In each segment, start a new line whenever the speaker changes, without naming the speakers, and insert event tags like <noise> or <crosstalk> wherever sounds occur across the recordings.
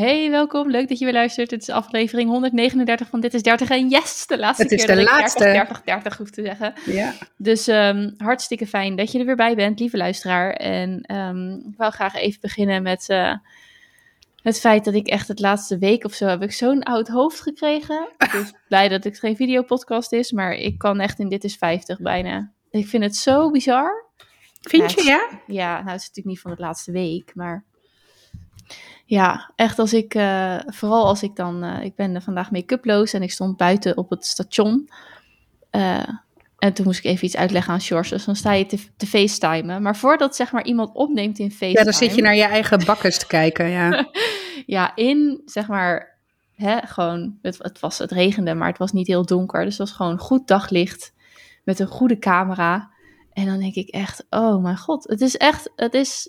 Hey, welkom. Leuk dat je weer luistert. Dit is aflevering 139 van Dit is 30. En yes, de laatste
Het is
keer
de
dat
laatste.
ik 30, 30, 30 hoef te zeggen.
Ja.
Dus ehm, hartstikke fijn dat je er weer bij bent, lieve luisteraar. En ehm, ik wou graag even beginnen met eh, het feit dat ik echt het laatste week of zo heb ik zo'n oud hoofd gekregen. <laughs> Dus blij dat het geen videopodcast is, maar ik kan echt in Dit is 50 bijna. Ik vind het zo bizar.
Vind je, ja?
Ja, nou het is natuurlijk niet van de laatste week, maar ja, echt als ik, eh, vooral als ik dan, eh, ik ben vandaag make-uploos en ik stond buiten op het station. Eh, en toen moest ik even iets uitleggen aan Sjors, dus dan sta je te, te facetimen. Maar voordat zeg maar iemand opneemt in FaceTime.
Ja, dan zit je naar je eigen bakkes te kijken, ja. <laughs>
Ja, in zeg maar, hè, gewoon, het, het, was, het regende, maar het was niet heel donker. Dus het was gewoon goed daglicht met een goede camera. En dan denk ik echt, oh mijn god, het is echt, het is,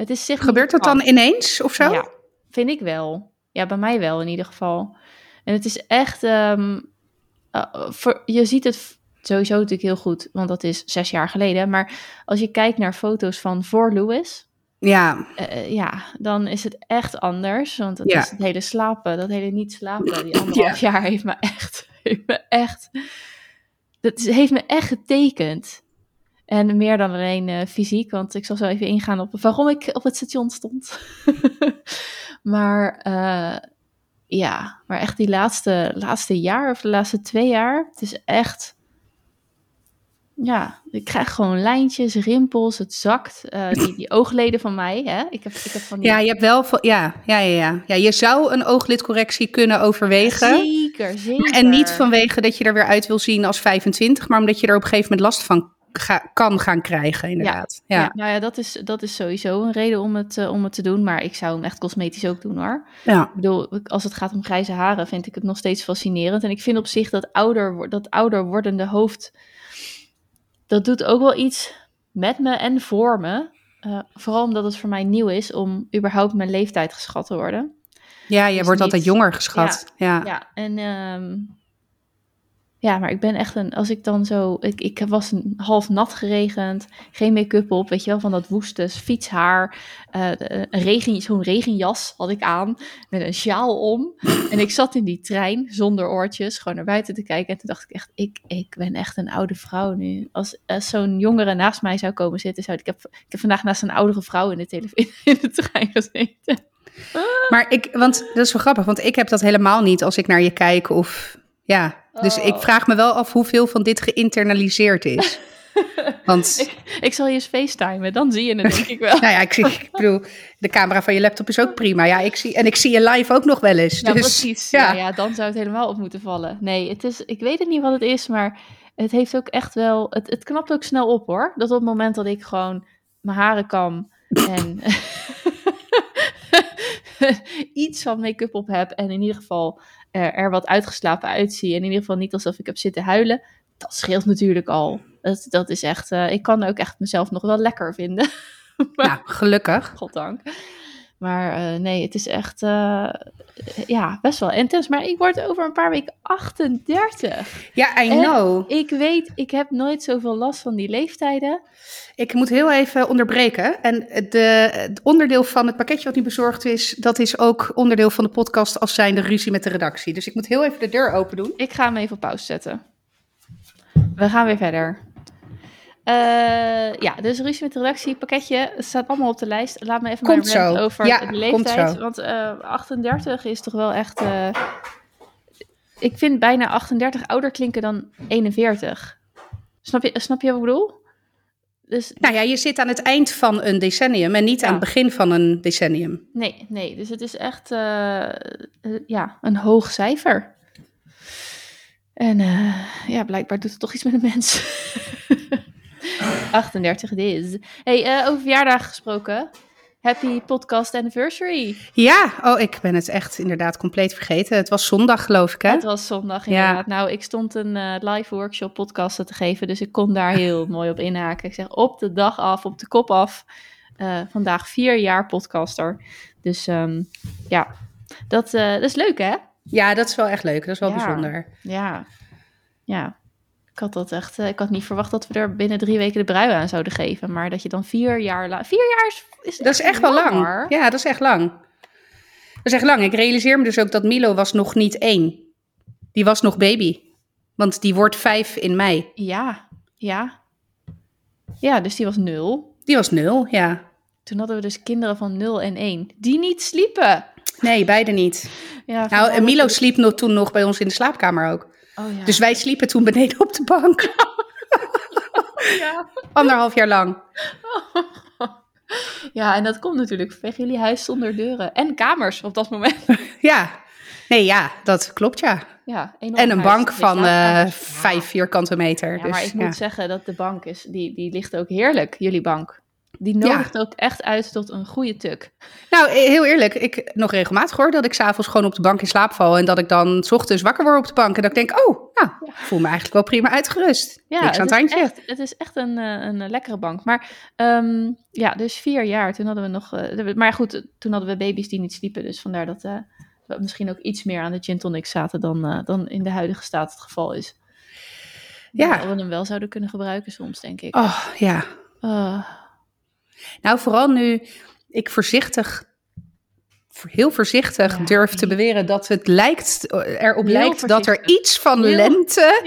het is zich
Gebeurt dat dan ineens of zo?
Ja, vind ik wel. Ja, bij mij wel in ieder geval. En het is echt, ehm, eh, voor, je ziet het sowieso natuurlijk heel goed, want dat is zes jaar geleden. Maar als je kijkt naar foto's van voor Louis,
Ja,
eh, ja, dan is het echt anders. Want het
Ja.
is het hele slapen, dat hele niet slapen, die <laughs> anderhalf jaar heeft me echt, heeft me echt, dat heeft me echt getekend. En meer dan alleen eh, fysiek, want ik zal zo even ingaan op waarom ik op het station stond. <laughs> maar eh, ja, maar echt die laatste, laatste jaar of de laatste twee jaar, het is echt, ja, ik krijg gewoon lijntjes, rimpels, het zakt. Eh, die, die oogleden van mij, hè? Ik heb, ik heb van die...
ja je hebt wel... Ja, ja, ja, ja. ja, je zou een ooglidcorrectie kunnen overwegen.
Zeker, zeker.
En niet vanwege dat je er weer uit wil zien als 25, maar omdat je er op een gegeven moment last van ga- kan gaan krijgen, inderdaad. Ja,
nou ja, dat is, dat is sowieso een reden om het, eh, om het te doen. Maar ik zou hem echt cosmetisch ook doen hoor.
ja.
Ik bedoel, als het gaat om grijze haren, vind ik het nog steeds fascinerend. En ik vind op zich dat ouder, dat ouder wordende hoofd, dat doet ook wel iets met me en voor me. Eh, vooral omdat het voor mij nieuw is om überhaupt mijn leeftijd geschat te worden.
ja je
Dus
wordt altijd jonger geschat. Ja.
Ja, en ehm, ja, maar ik ben echt een, als ik dan zo, ik, ik was half nat geregend, geen make-up op, weet je wel, van dat woeste fietshaar, eh, een regen, zo'n regenjas had ik aan, met een sjaal om. En ik zat in die trein zonder oortjes, gewoon naar buiten te kijken. En toen dacht ik echt, ik, ik ben echt een oude vrouw nu. Als, als zo'n jongere naast mij zou komen zitten, zou ik, heb, ik vandaag naast een oudere vrouw in de, tele, in de trein gezeten.
Maar ik, want dat is wel grappig, want ik heb dat helemaal niet als ik naar je kijk of ja. Dus
Oh.
ik vraag me wel af hoeveel van dit geïnternaliseerd is. <laughs> Want,
Ik zal je eens facetimen, dan zie je het denk ik wel. <laughs>
nou ja, ik, zie, ik bedoel, de camera van je laptop is ook prima. Ja, ik zie, en ik zie je live ook nog wel eens.
Ja,
dus,
precies. Ja.
Ja.
Ja, dan zou het helemaal op moeten vallen. Nee, het is, ik weet het niet wat het is, maar het heeft ook echt wel... Het, het knapt ook snel op, hoor. Dat op het moment dat ik gewoon mijn haren kam en <laughs> iets van make-up op heb en in ieder geval er, er wat uitgeslapen uitzie en in ieder geval niet alsof ik heb zitten huilen, dat scheelt natuurlijk al. Dat, dat is echt... eh, ik kan ook echt mezelf nog wel lekker vinden. <laughs>
Nou, gelukkig.
Goddank. Maar eh, nee, het is echt eh, ja, best wel intens. Maar ik word over een paar weken 38.
Ja, I
En-
know.
Ik weet, ik heb nooit zoveel last van die leeftijden.
Ik moet heel even onderbreken. En de, het onderdeel van het pakketje wat nu bezorgd is, dat is ook onderdeel van de podcast als zijnde ruzie met de redactie. Dus ik moet heel even de deur open doen.
Ik ga hem even op pauze zetten. We gaan weer verder. Eh, ja, dus ruzie met de redactie, pakketje, het staat allemaal op de lijst. Laat me even
Komt zo.
over
Ja,
de leeftijd. Want eh, 38 is toch wel echt... eh, ik vind bijna 38 ouder klinken dan 41. Snap je, snap je wat ik bedoel? Dus
Nou ja, je zit aan het eind van een decennium en niet
Ja.
aan het begin van een decennium.
nee, nee, dus het is echt eh, eh, ja, een hoog cijfer. En eh, ja, blijkbaar doet het toch iets met een mens. <laughs> 38 het is. Hey, eh, over verjaardagen gesproken. Happy podcast anniversary.
Ja, oh, ik ben het echt inderdaad compleet vergeten. Het was zondag, geloof ik, hè?
Het was zondag
Ja.
inderdaad. Nou, ik stond een eh, live workshop podcasten te geven, dus ik kon daar heel <laughs> mooi op inhaken. Ik zeg op de dag af, op de kop af. Eh, vandaag vier jaar podcaster. Dus ehm, ja, dat, dat is leuk hè?
Ja, dat is wel echt leuk. Dat is wel
Ja.
bijzonder.
Ja, ja. Ik had dat echt, eh, ik had niet verwacht dat we er binnen drie weken de brui aan zouden geven. Maar dat je dan vier jaar, la- vier jaar is, is
Dat is echt wel lang. Ja, dat is echt lang. Dat is echt lang. Ik realiseer me dus ook dat Milo was nog niet één. Die was nog baby. Want die wordt vijf in mei.
Ja, ja. Ja, dus die was nul.
Die was nul, ja.
Toen hadden we dus kinderen van 0 en 1 die niet sliepen.
Nee, beide niet.
Ja,
Nou, en Milo sliep nog, toen nog bij ons in de slaapkamer ook.
Oh, ja.
Dus wij sliepen toen beneden op de bank. <laughs>
ja.
Anderhalf jaar lang. <laughs>
ja, en dat komt natuurlijk vanwege jullie huis zonder deuren. En kamers op dat moment. <laughs>
Ja. Nee, ja, dat klopt, ja.
Ja,
En een bank van eh, vijf vierkante meter.
Ja,
dus,
maar ik
ja.
moet zeggen dat de bank is, die, die ligt ook heerlijk, jullie bank. Die nodigt ook echt uit tot een goede tuk.
Nou, eh, heel eerlijk, ik nog regelmatig hoor dat ik s'avonds gewoon op de bank in slaap val. En dat ik dan 's ochtends wakker word op de bank. En dat ik denk, oh, nou, ik voel me eigenlijk wel prima uitgerust.
Ja,
Niks aan het
het, is echt, het is echt een, eh, een lekkere bank. Maar ehm, ja, dus vier jaar. Toen hadden we nog. eh, maar goed, toen hadden we baby's die niet sliepen. Dus vandaar dat eh, we misschien ook iets meer aan de gin tonic zaten dan, eh, dan in de huidige staat het geval is.
Ja.
Dat we hem wel zouden kunnen gebruiken soms, denk ik.
Oh, ja.
Ah,
Nou, vooral nu ik voorzichtig, heel voorzichtig
Ja,
durf te beweren dat het lijkt, erop
Heel
lijkt dat er iets van
Heel-
lente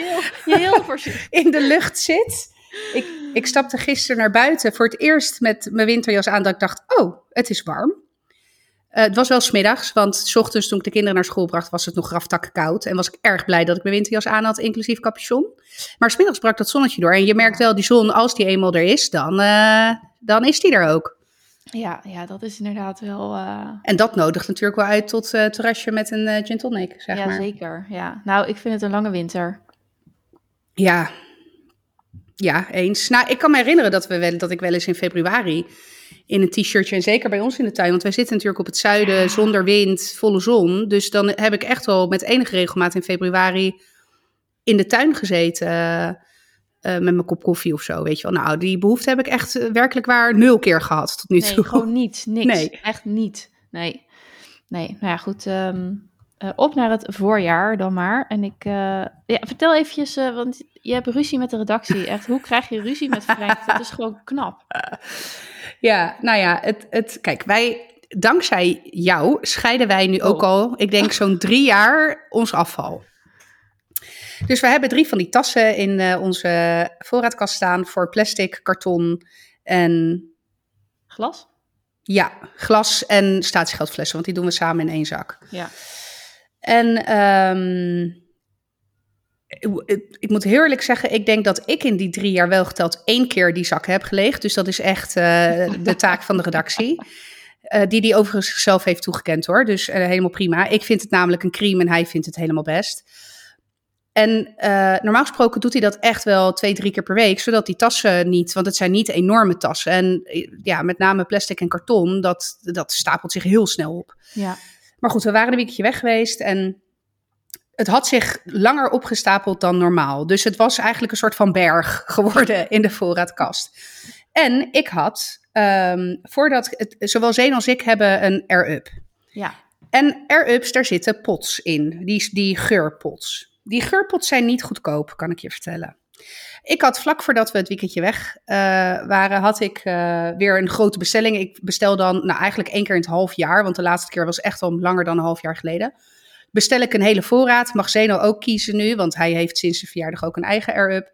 heel, heel voorzichtig. <laughs>
in de lucht zit. Ik, ik stapte gisteren naar buiten voor het eerst met mijn winterjas aan dat ik dacht, oh, het is warm. Eh, het was wel smiddags, want s ochtends toen ik de kinderen naar school bracht, was het nog raftakken koud. En was ik erg blij dat ik mijn winterjas aan had, inclusief capuchon. Maar smiddags brak dat zonnetje door. En je merkt wel, die zon, als die eenmaal er is, dan, eh, dan is die er ook.
Ja, ja, dat is inderdaad wel. eh,
En dat nodigt natuurlijk wel uit tot eh terrasje met een eh, gin tonic, zeg
ja,
maar.
zeker. Ja. Nou, ik vind het een lange winter.
Ja. Ja, eens. Nou, ik kan me herinneren dat, we wel, dat ik wel eens in februari in een t-shirtje, en zeker bij ons in de tuin, want wij zitten natuurlijk op het zuiden,
Ja.
zonder wind, volle zon. Dus dan heb ik echt wel met enige regelmaat in februari in de tuin gezeten met mijn kop koffie of zo, weet je wel. Nou, die behoefte heb ik echt eh, werkelijk waar nul keer gehad tot nu
Nee,
toe.
gewoon niet. Niks.
Nee.
Echt niet. Nee. Nee, nou ja, goed. ehm, eh, op naar het voorjaar dan maar. En ik... eh, ja, vertel eventjes, eh, want je hebt ruzie met de redactie. <laughs> Echt, hoe krijg je ruzie met Frank? Dat is gewoon knap. <laughs>
Ja, nou ja, het, het, kijk, wij, dankzij jou scheiden wij nu ook
Oh.
al, ik denk zo'n drie jaar, ons afval. Dus we hebben drie van die tassen in eh, onze voorraadkast staan voor plastic, karton en
Glas?
ja, glas en statiegeldflessen, want die doen we samen in één zak.
Ja.
En ehm, ik, ik moet heel eerlijk zeggen, ik denk dat ik in die drie jaar wel geteld één keer die zak heb geleegd. Dus dat is echt eh, <laughs> de taak van de redactie. Eh, die die overigens zichzelf heeft toegekend hoor. Dus helemaal prima. Ik vind het namelijk een crime en hij vindt het helemaal best. En eh, normaal gesproken doet hij dat echt wel twee, drie keer per week. Zodat die tassen niet, want het zijn niet enorme tassen. En eh, ja, met name plastic en karton, dat, dat stapelt zich heel snel op.
Ja.
Maar goed, we waren een weekje weg geweest en het had zich langer opgestapeld dan normaal. Dus het was eigenlijk een soort van berg geworden in de voorraadkast. En ik had, ehm, voordat, het, zowel Zeen als ik hebben een air-up.
Ja.
En air-ups, daar zitten pots in, die, die geurpots. Die geurpots zijn niet goedkoop, kan ik je vertellen. Ik had vlak voordat we het weekendje weg eh, waren, had ik eh, weer een grote bestelling. Ik bestel dan nou, eigenlijk één keer in het half jaar, want de laatste keer was echt al langer dan een half jaar geleden. Bestel ik een hele voorraad, mag Zeno ook kiezen nu, want hij heeft sinds zijn verjaardag ook een eigen air-up.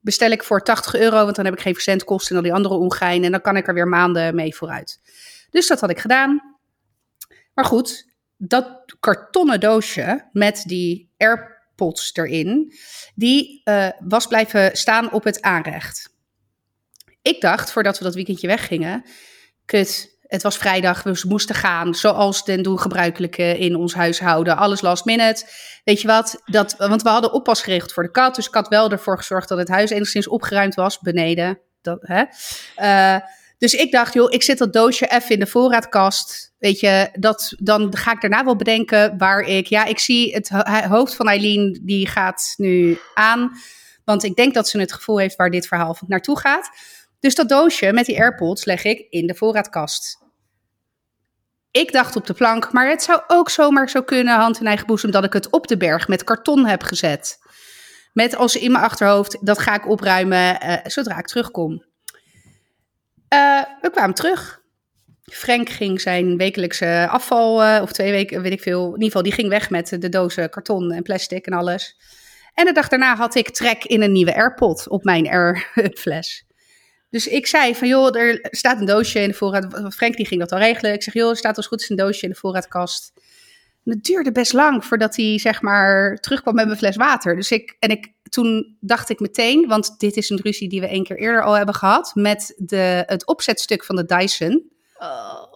Bestel ik voor 80 euro, want dan heb ik geen verzendkosten en al die andere ongein. En dan kan ik er weer maanden mee vooruit. Dus dat had ik gedaan. Maar goed, dat kartonnen doosje met die AirPods erin, die eh, was blijven staan op het aanrecht. Ik dacht, voordat we dat weekendje weggingen, kut, het was vrijdag, we moesten gaan, zoals den doen gebruikelijke in ons huishouden, alles last minute. Weet je wat, dat, want we hadden oppas geregeld voor de kat, dus ik had wel ervoor gezorgd dat het huis enigszins opgeruimd was, beneden. Dat, hè? Eh, dus ik dacht, joh, ik zet dat doosje even in de voorraadkast. Weet je, dat, dan ga ik daarna wel bedenken waar ik... Ja, ik zie het ho- hoofd van Eileen, die gaat nu aan. Want ik denk dat ze het gevoel heeft waar dit verhaal naartoe gaat. Dus dat doosje met die AirPods leg ik in de voorraadkast. Ik dacht op de plank, maar het zou ook zomaar zo kunnen, hand in eigen boezem, dat ik het op de berg met karton heb gezet. Met als in mijn achterhoofd, dat ga ik opruimen eh, zodra ik terugkom. Eh, we kwamen terug. Frank ging zijn wekelijkse afval, eh, of twee weken, weet ik veel. In ieder geval, die ging weg met de dozen karton en plastic en alles. En de dag daarna had ik trek in een nieuwe AirPod op mijn Air-fles. Dus ik zei van, joh, er staat een doosje in de voorraad. Frank die ging dat al regelen. Ik zeg, joh, er staat als goed is een doosje in de voorraadkast. En het duurde best lang voordat hij, zeg maar, terugkwam met mijn fles water. Dus ik, en ik, toen dacht ik meteen, want dit is een ruzie die we één keer eerder al hebben gehad, met de, het opzetstuk van de Dyson.
Oh,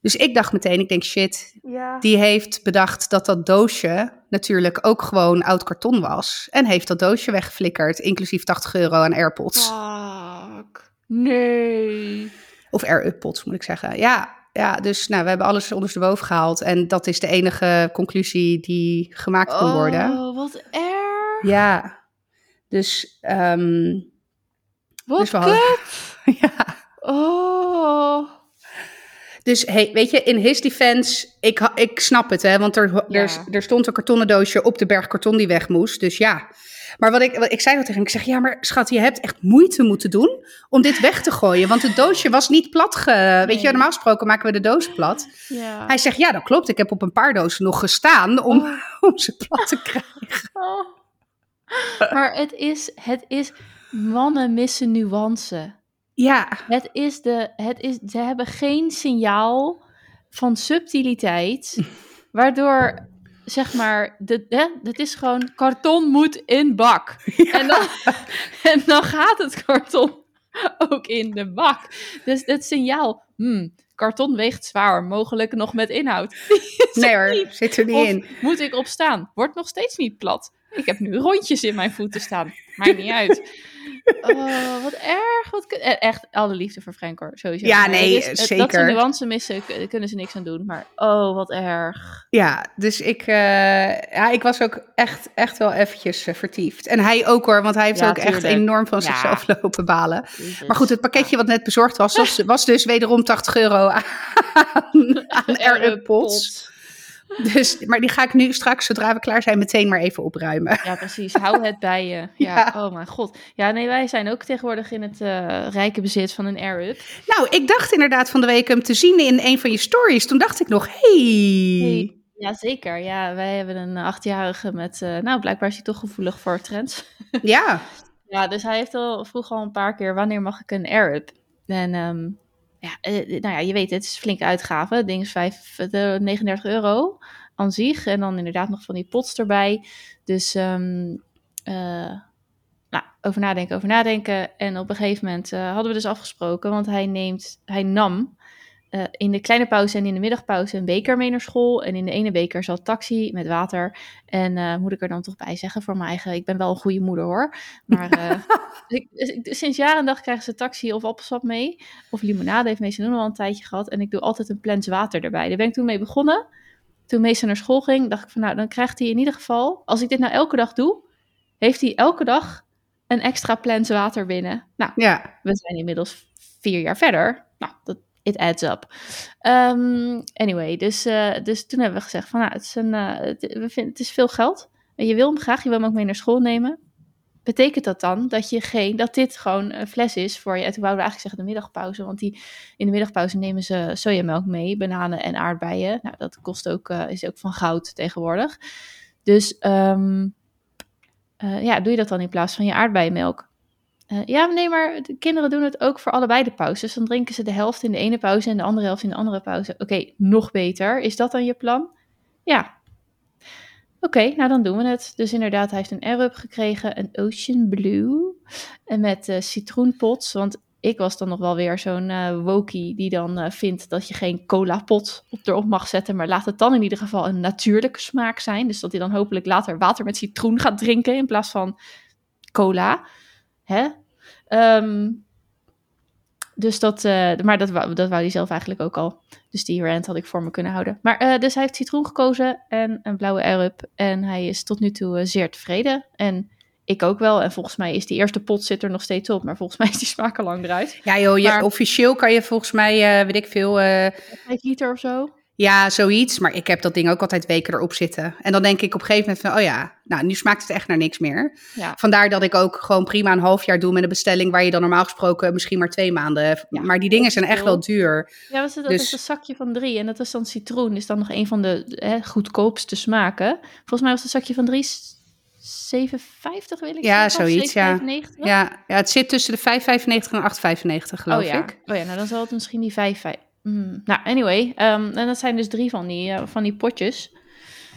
Dus ik dacht meteen, ik denk, shit,
ja.
die heeft bedacht dat dat doosje natuurlijk ook gewoon oud karton was. En heeft dat doosje weggeflikkerd, inclusief 80 euro aan AirPods.
Fuck. Nee.
Of AirUppods moet ik zeggen. Ja, ja, dus nou, we hebben alles ondersteboven gehaald. En dat is de enige conclusie die gemaakt kon worden.
Oh, wat erg.
Ja, dus, ehm,
Wat
dus we hadden-
kut. <laughs>
ja.
Oh.
Dus hey, weet je, in his defense, ik, ik snap het, hè, want er,
Ja.
er, er stond een kartonnen doosje op de berg karton die weg moest. Dus ja. Maar wat ik, wat, ik zei dat tegen hem, ik zeg, ja, maar schat, je hebt echt moeite moeten doen om dit weg te gooien. Want het doosje was niet plat. Ge, Weet je, normaal gesproken maken we de doos plat.
Ja.
Hij zegt, ja, dat klopt. Ik heb op een paar dozen nog gestaan om,
Oh. <laughs>
om ze plat te krijgen. <laughs>
Oh. Maar het is, het is, mannen missen nuance.
Ja,
Het is de, het is, ze hebben geen signaal van subtiliteit, <laughs> waardoor, zeg maar, de, hè, het is gewoon, karton moet in bak. En, dan, <laughs> en dan gaat het karton ook in de bak. Dus het signaal, hmm, karton weegt zwaar, mogelijk nog met inhoud. <laughs>
Nee hoor,
niet.
zit er niet
Of
in.
moet ik opstaan? Wordt nog steeds niet plat. Ik heb nu rondjes in mijn voeten staan. Maakt niet uit. Oh, wat erg. Wat eh, Echt alle liefde voor Frank hoor, sowieso.
Ja,
Maar
nee,
het is- het- Dat ze
zeker.
nuance missen, kunnen ze niks aan doen. Maar oh, wat erg.
Ja, dus ik, eh, ja, ik was ook echt, echt wel eventjes eh, vertiefd. En hij ook hoor, want hij heeft
Ja,
ook echt enorm van
Ja.
zichzelf <laughs> lopen balen. Maar goed, het pakketje wat net bezorgd was, was, was dus wederom 80 euro aan, <laughs> aan AirPods. <laughs> Dus, maar die ga ik nu straks, zodra we klaar zijn, meteen maar even opruimen.
Ja, precies. Hou het bij je. <laughs> Ja,
Ja.
oh mijn god. Ja, nee, wij zijn ook tegenwoordig in het eh, rijke bezit van een Air-Up.
Nou, ik dacht inderdaad van de week hem te zien in een van je stories. Toen dacht ik nog, hey.
Hey. Ja, zeker. Ja, wij hebben een achtjarige met... eh, nou, blijkbaar is hij toch gevoelig voor trends.
Ja, <laughs>
Ja, dus hij heeft al vroeg al een paar keer wanneer mag ik een Air-Up? En ehm, ja, eh, nou ja, je weet het, het is flinke uitgave. Het ding is vijf, eh, 39 euro aan zich. En dan inderdaad nog van die pots erbij. Dus ehm, eh, nou, over nadenken, over nadenken. En op een gegeven moment eh, hadden we dus afgesproken, want hij neemt, hij nam eh, in de kleine pauze en in de middagpauze een beker mee naar school. En in de ene beker zat taxi met water. En eh, moet ik er dan toch bij zeggen voor mijn eigen, ik ben wel een goede moeder hoor. Maar eh, <laughs> dus ik, sinds jaar en dag krijgen ze taxi of appelsap mee. Of limonade heeft meestal nog wel een tijdje gehad. En ik doe altijd een plens water erbij. Daar ben ik toen mee begonnen. Toen meestal naar school ging, dacht ik van nou, dan krijgt hij in ieder geval, als ik dit nou elke dag doe, heeft hij elke dag een extra plens water binnen. Nou,
ja.
we zijn inmiddels vier jaar verder. Nou, dat, it adds up. Ehm, anyway, dus, eh, dus toen hebben we gezegd van, nou, het is, een, eh, we het is veel geld. Je wil hem graag, je wil hem ook mee naar school nemen. Betekent dat dan dat, je geen, dat dit gewoon een fles is voor je? En toen wouden we eigenlijk zeggen de middagpauze. Want die, in de middagpauze nemen ze sojamelk mee, bananen en aardbeien. Nou, dat kost ook, eh, is ook van goud tegenwoordig. Dus ehm, eh, ja, doe je dat dan in plaats van je aardbeienmelk? Eh, ja, nee, maar de kinderen doen het ook voor allebei de pauzes. Dan drinken ze de helft in de ene pauze en de andere helft in de andere pauze. Oké, nog beter. Is dat dan je plan? Ja. Oké, nou dan doen we het. Dus inderdaad, hij heeft een Air-Up gekregen, een Ocean Blue. En met eh, citroenpots, want ik was dan nog wel weer zo'n eh wokie die dan vindt dat je geen cola pot op erop mag zetten. Maar laat het dan in ieder geval een natuurlijke smaak zijn. Dus dat hij dan hopelijk later water met citroen gaat drinken in plaats van cola. Hè? Ehm, dus dat, eh, maar dat wou, dat wou hij zelf eigenlijk ook al. Dus die rant had ik voor me kunnen houden. Maar eh, dus hij heeft citroen gekozen en een blauwe Air-Up. En hij is tot nu toe eh, zeer tevreden. En ik ook wel. En volgens mij is die eerste pot zit er nog steeds op. Maar volgens <laughs> mij is die smaak al lang eruit.
Ja joh, je, officieel kan je volgens mij, weet ik veel, eh,
Vijf liter of zo.
Ja, zoiets. Maar ik heb dat ding ook altijd weken erop zitten. En dan denk ik op een gegeven moment van, oh ja, nou, nu smaakt het echt naar niks meer.
Ja.
Vandaar dat ik ook gewoon prima een half jaar doe met een bestelling waar je dan normaal gesproken misschien maar twee maanden.
Ja,
maar die dingen zijn echt wel duur.
Ja, wat is het? dat
Dus-
is een zakje van drie. En dat is dan citroen. Is dan nog een van de hè, goedkoopste smaken. Volgens mij was het zakje van drie s- 7,50 wil ik
Ja,
zeggen.
zoiets, ja.
7,95?
Ja, ja, het zit tussen de 5,95 en 8,95 geloof
oh, ja.
ik.
Oh ja, nou dan zal het misschien die 5... Mm, nou, anyway. ehm, en dat zijn dus drie van die, eh, van die potjes.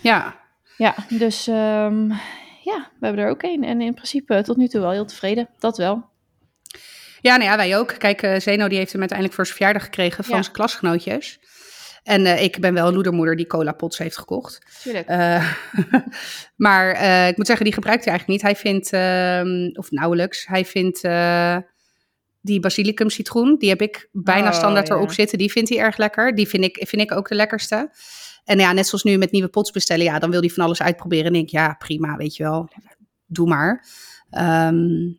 Ja,
Ja, dus ehm, ja, we hebben er ook één. En in principe tot nu toe wel heel tevreden. Dat wel.
Ja, nou ja, wij ook. Kijk, eh, Zeno die heeft hem uiteindelijk voor zijn verjaardag gekregen van
Ja.
zijn klasgenootjes. En eh, ik ben wel een loedermoeder die cola pots heeft gekocht.
Tuurlijk. <laughs>
Maar ik moet zeggen, die gebruikt hij eigenlijk niet. Hij vindt, ehm, of nauwelijks, hij vindt die basilicum citroen. Die heb ik bijna
Oh,
standaard
ja.
erop zitten. Die vindt hij erg lekker. Die vind ik, vind ik ook de lekkerste. En ja, net zoals nu met nieuwe pots bestellen. Ja, dan wil hij van alles uitproberen. En denk ik, ja, prima, weet je wel. Doe maar. Ehm,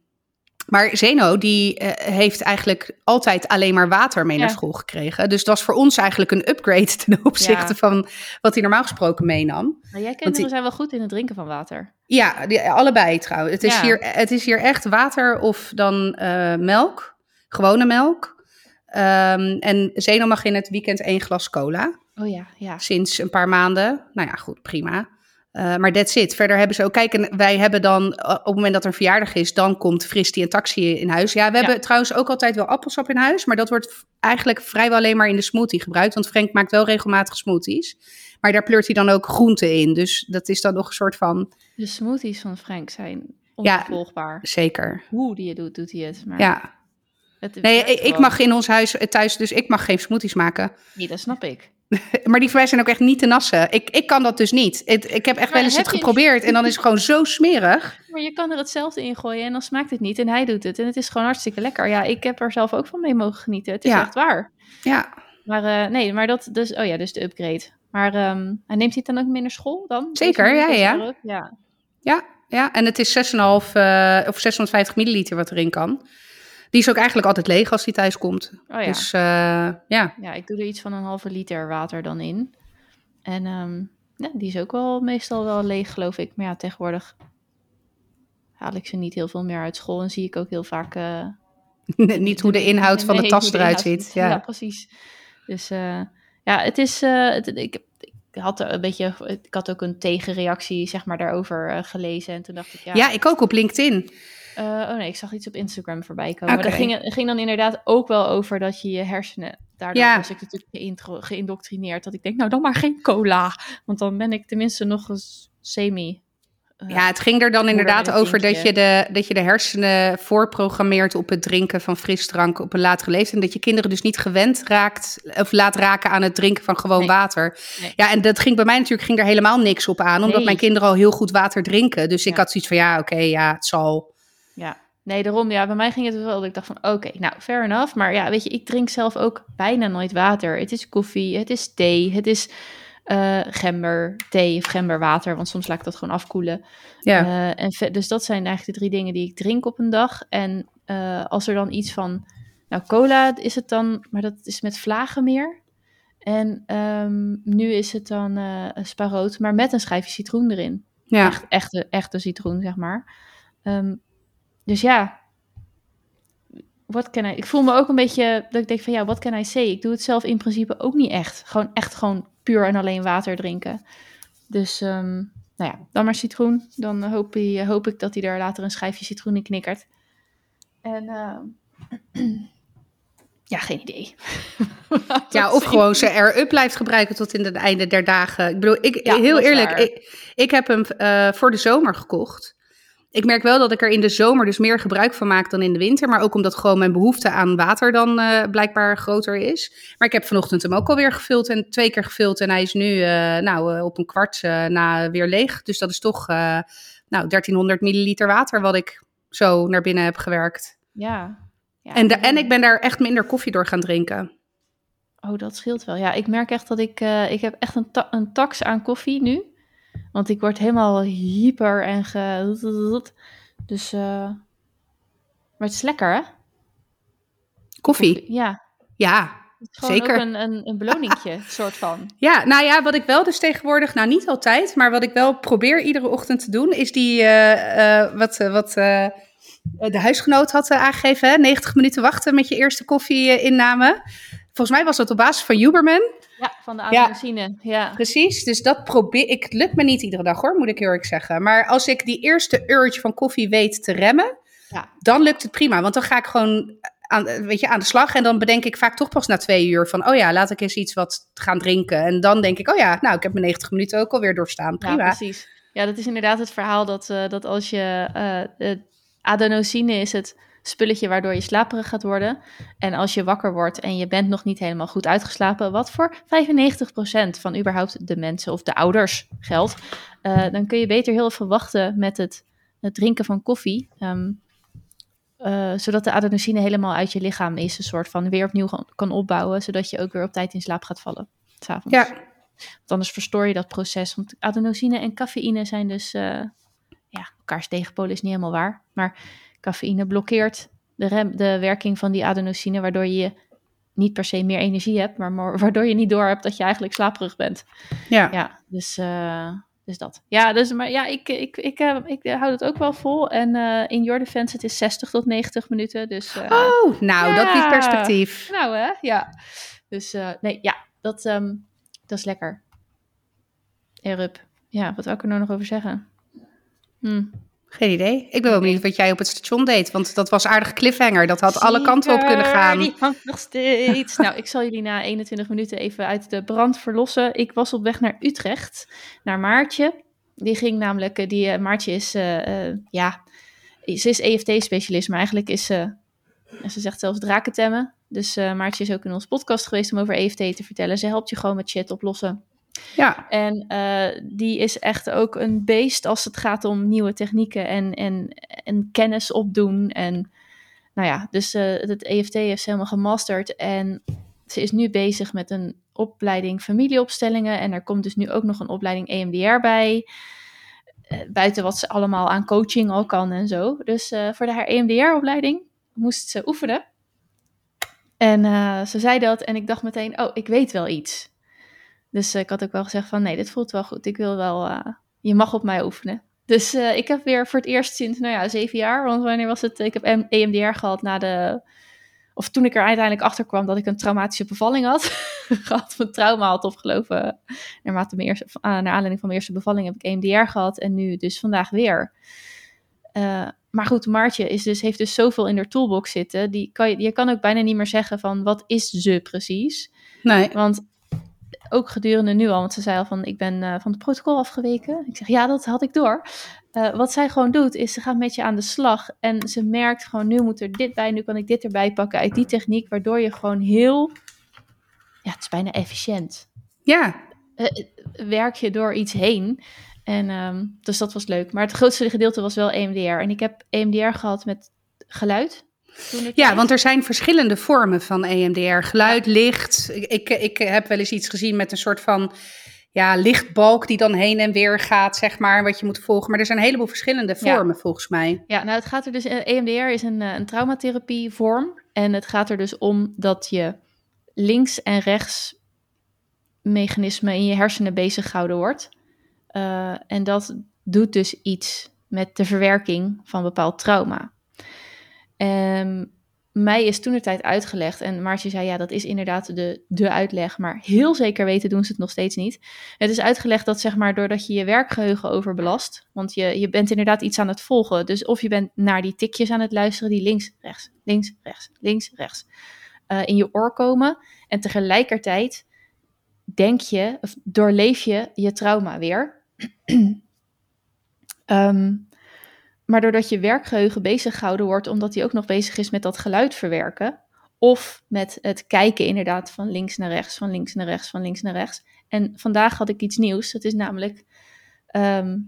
maar Zeno, die eh, heeft eigenlijk altijd alleen maar water mee
Ja.
naar school gekregen. Dus dat was voor ons eigenlijk een upgrade <laughs> ten opzichte
Ja.
van wat hij normaal gesproken meenam.
Maar jij kinderen
die-
zijn wel goed in het drinken van water.
Ja, die, allebei trouwens. Het is,
Ja.
hier, het is hier echt water of dan eh, melk. Gewone melk. Ehm, en Zeno mag in het weekend één glas cola.
Oh ja, ja.
Sinds een paar maanden. Nou ja, goed, prima. Eh, maar that's it. Verder hebben ze ook... Kijk, en wij hebben dan... eh, op het moment dat er een verjaardag is... dan komt Fristi en Taxi in huis. Ja, we hebben trouwens ook altijd wel appelsap in huis... maar dat wordt eigenlijk vrijwel alleen maar in de smoothie gebruikt. Want Frank maakt wel regelmatig smoothies. Maar daar pleurt hij dan ook groenten in. Dus dat is dan nog een soort van...
De smoothies van Frank zijn
Ja.
onvolgbaar.
Zeker.
Hoe die het doet, doet hij het. Maar
Ja.
Het
Nee, ik, ik
gewoon.
mag in ons huis eh, thuis, dus ik mag geen smoothies maken.
Nee, dat snap ik. <laughs>
Maar die van mij zijn ook echt niet te nassen. Ik, ik kan dat dus niet. Het, ik heb echt
Maar
wel eens het
je-
geprobeerd en dan is het gewoon zo smerig. <laughs>
Maar je kan er hetzelfde in gooien en dan smaakt het niet. En hij doet het. En het is gewoon hartstikke lekker. Ja, ik heb er zelf ook van mee mogen genieten. Het is
Ja.
echt waar.
Ja,
Maar eh, nee, maar dat dus... Oh ja, dus de upgrade. Maar en neemt hij het dan ook mee naar school dan?
Zeker, ja, ja.
ja.
ja, ja. En het is 6,5 eh, of 650 milliliter wat erin kan. Die is ook eigenlijk altijd leeg als die thuis komt.
Oh ja.
Dus eh, ja.
Ja, ik doe er iets van een halve liter water dan in. En ehm, ja, die is ook wel meestal wel leeg, geloof ik. Maar ja, tegenwoordig haal ik ze niet heel veel meer uit school. En zie ik ook heel vaak... eh, <laughs>
niet hoe de inhoud van de tas eruit ziet. Ja.
precies. Dus eh, ja, het is... het, ik, ik had er een beetje... Ik had ook een tegenreactie, zeg maar, daarover gelezen. En toen dacht ik, ja...
ja, ik ook op LinkedIn.
Eh, oh nee, ik zag iets op Instagram voorbij komen. Maar
Oké.
dat ging, ging dan inderdaad ook wel over dat je je hersenen... Daardoor
Ja.
was ik natuurlijk geïndoctrineerd. Dat ik denk, nou dan maar geen cola. Want dan ben ik tenminste nog eens semi... eh,
Ja, het ging er dan inderdaad over dat je, de, dat je de hersenen voorprogrammeert op het drinken van frisdrank op een latere leeftijd. En dat je kinderen dus niet gewend raakt of laat raken aan het drinken van gewoon
Nee.
water.
Nee.
Ja, en dat ging bij mij natuurlijk ging er helemaal niks op aan, omdat
Nee.
mijn kinderen al heel goed water drinken. Dus ik had zoiets van ja, oké, ja, het zal.
Ja, nee, daarom. Ja, bij mij ging het wel dat ik dacht van, oké, nou, fair enough. Maar ja, weet je, ik drink zelf ook bijna nooit water. Het is koffie, het is thee, het is eh gember, thee of gemberwater. Want soms laat ik dat gewoon afkoelen.
Ja,
Eh, en dus dat zijn eigenlijk de drie dingen die ik drink op een dag. En eh, als er dan iets van, nou, cola is het dan, maar dat is met vlagen meer. En ehm, nu is het dan een sparoot, maar met een schijfje citroen erin
ja.
echt, echte, echte citroen, zeg maar. Ehm, dus ja, wat kan ik? Ik voel me ook een beetje dat ik denk van ja, wat kan I say? Ik doe het zelf in principe ook niet echt. Gewoon echt gewoon puur en alleen water drinken. Dus ehm, nou ja, dan maar citroen. Dan hoop, je, hoop ik dat hij er later een schijfje citroen in knikkert. En ehm, <clears throat> ja, geen idee. <laughs>
Ja, of gewoon ze er-up blijft gebruiken tot in het einde der dagen. Ik bedoel, ik,
Ja,
heel eerlijk, ik heb hem eh, voor de zomer gekocht. Ik merk wel dat ik er in de zomer dus meer gebruik van maak dan in de winter. Maar ook omdat gewoon mijn behoefte aan water dan eh, blijkbaar groter is. Maar ik heb vanochtend hem ook alweer gevuld en twee keer gevuld. En hij is nu eh, nou, eh, op een kwart na weer leeg. Dus dat is toch nou, 1300 milliliter water wat ik zo naar binnen heb gewerkt.
Ja. ja
En, de, en ik ben daar echt minder koffie door gaan drinken.
Oh, dat scheelt wel. Ja, ik merk echt dat ik... ik heb echt een, ta- een tax aan koffie nu. Want ik word helemaal hyper en ge... Dus... eh, Maar het is lekker, hè?
Koffie?
Ja.
Ja, zeker.
ook een, een, een beloningje, <laughs> soort van.
Ja, nou ja, wat ik wel dus tegenwoordig, nou niet altijd, maar wat ik wel probeer iedere ochtend te doen, is die, eh, eh, wat, wat de huisgenoot had aangegeven, hè? 90 minuten wachten met je eerste koffie-inname. Volgens mij was dat op basis van Huberman.
Ja, van de
Ja.
adenosine. Ja.
Precies, dus dat probeer ik. Het lukt me niet iedere dag hoor, moet ik heel eerlijk zeggen. Maar als ik die eerste urge van koffie weet te remmen,
Ja.
dan lukt het prima. Want dan ga ik gewoon aan, weet je, aan de slag. En dan bedenk ik vaak toch pas na twee uur van, oh ja, laat ik eens iets wat gaan drinken. En dan denk ik, oh ja, nou, ik heb mijn 90 minuten ook alweer doorstaan.
Ja,
Prima.
precies. Ja, dat is inderdaad het verhaal dat, eh, dat als je... eh, adenosine is het spulletje waardoor je slaperig gaat worden. En als je wakker wordt en je bent nog niet helemaal goed uitgeslapen... wat voor 95% van überhaupt de mensen of de ouders geldt... eh, dan kun je beter heel even wachten met het, het drinken van koffie... Ehm, eh, zodat de adenosine helemaal uit je lichaam is, een soort van weer opnieuw kan- opbouwen, zodat je ook weer op tijd in slaap gaat vallen. S'avonds.
Ja,
Want anders verstoor je dat proces. Want adenosine en cafeïne zijn dus... eh ja, elkaars tegenpolen is niet helemaal waar. Maar cafeïne blokkeert de, rem, de werking van die adenosine... waardoor je niet per se meer energie hebt... maar <laughs> waardoor je niet door hebt dat je eigenlijk slaperig bent.
ja.
Ja, dus, eh, dus dat. Ja, dus, maar ja, ik, ik, ik, eh, ik, hou het ook wel vol. En eh, in your defense, het is 60 tot 90 minuten. Dus,
Oh, nou, dat biedt
Ja.
perspectief.
nou hè, ja. Dus nee, ja, dat, ehm, dat is lekker. Erup. Ja, wat wil ik er nou nog over zeggen? Hm.
Geen idee. Ik ben wel benieuwd wat jij op het station deed. Want dat was aardig cliffhanger. Dat had alle kanten op kunnen gaan.
Die hangt nog steeds. nou, ik zal jullie na 21 minuten even uit de brand verlossen. Ik was op weg naar Utrecht, naar Maartje. Die ging namelijk, eh, die eh, Maartje is, eh, ja, ze is EFT-specialist, maar eigenlijk is ze, ze zegt zelfs drakentemmen. Dus eh, Maartje is ook in onze podcast geweest om over EFT te vertellen. Ze helpt je gewoon met shit oplossen.
Ja,
En eh, die is echt ook een beest als het gaat om nieuwe technieken en, en, en kennis opdoen. En nou ja, dus eh, het EFT heeft helemaal gemasterd. En ze is nu bezig met een opleiding familieopstellingen. En er komt dus nu ook nog een opleiding EMDR bij. Eh, buiten wat ze allemaal aan coaching al kan en zo. Dus voor de haar EMDR-opleiding moest ze oefenen. En ze zei dat en ik dacht meteen, oh, ik weet wel iets. Dus eh, ik had ook wel gezegd van, nee, dit voelt wel goed. Ik wil wel, eh, je mag op mij oefenen. Dus eh, ik heb weer voor het eerst sinds, nou ja, zeven jaar. Want wanneer was het? Ik heb EMDR gehad na de... Of toen ik er uiteindelijk achter kwam dat ik een traumatische bevalling had. <laughs> gehad, mijn trauma had opgelopen. Naarmate mijn eerste, naar aanleiding van mijn eerste bevalling heb ik EMDR gehad. En nu dus vandaag weer. Maar goed, Maartje is dus, heeft dus zoveel in haar toolbox zitten. Die kan je, je kan ook bijna niet meer zeggen van, wat is ze precies?
nee.
Want ook gedurende nu al, want ze zei al van ik ben eh, van het protocol afgeweken. Ik zeg ja, dat had ik door. Eh, wat zij gewoon doet, is ze gaat met je aan de slag. En ze merkt gewoon, nu moet er dit bij, nu kan ik dit erbij pakken uit die techniek. Waardoor je gewoon heel, ja, het is bijna efficiënt.
Ja,
Eh, werk je door iets heen. En ehm, dus dat was leuk. Maar het grootste gedeelte was wel EMDR. En ik heb EMDR gehad met geluid.
Ja, want er zijn verschillende vormen van EMDR. Geluid, licht. Ik, ik, heb wel eens iets gezien met een soort van ja, lichtbalk die dan heen en weer gaat, zeg maar, wat je moet volgen. Maar er zijn een heleboel verschillende
Ja.
vormen volgens mij.
Ja, nou het gaat er dus, EMDR is een, eh, een traumatherapievorm. En het gaat er dus om dat je links en rechts mechanismen in je hersenen bezig gehouden wordt. Eh, en dat doet dus iets met de verwerking van bepaald trauma. Ehm, mij is toen de tijd uitgelegd en Maartje zei ja, dat is inderdaad de, de uitleg, maar heel zeker weten doen ze het nog steeds niet. Het is uitgelegd dat zeg maar doordat je je werkgeheugen overbelast, want je, je bent inderdaad iets aan het volgen. Dus of je bent naar die tikjes aan het luisteren die links, rechts, links, rechts, links, rechts eh, in je oor komen. En tegelijkertijd denk je, of doorleef je je trauma weer. <clears throat> Ehm, maar doordat je werkgeheugen bezig gehouden wordt, omdat hij ook nog bezig is met dat geluid verwerken. Of met het kijken inderdaad van links naar rechts, van links naar rechts, van links naar rechts. En vandaag had ik iets nieuws. Dat is namelijk, ehm,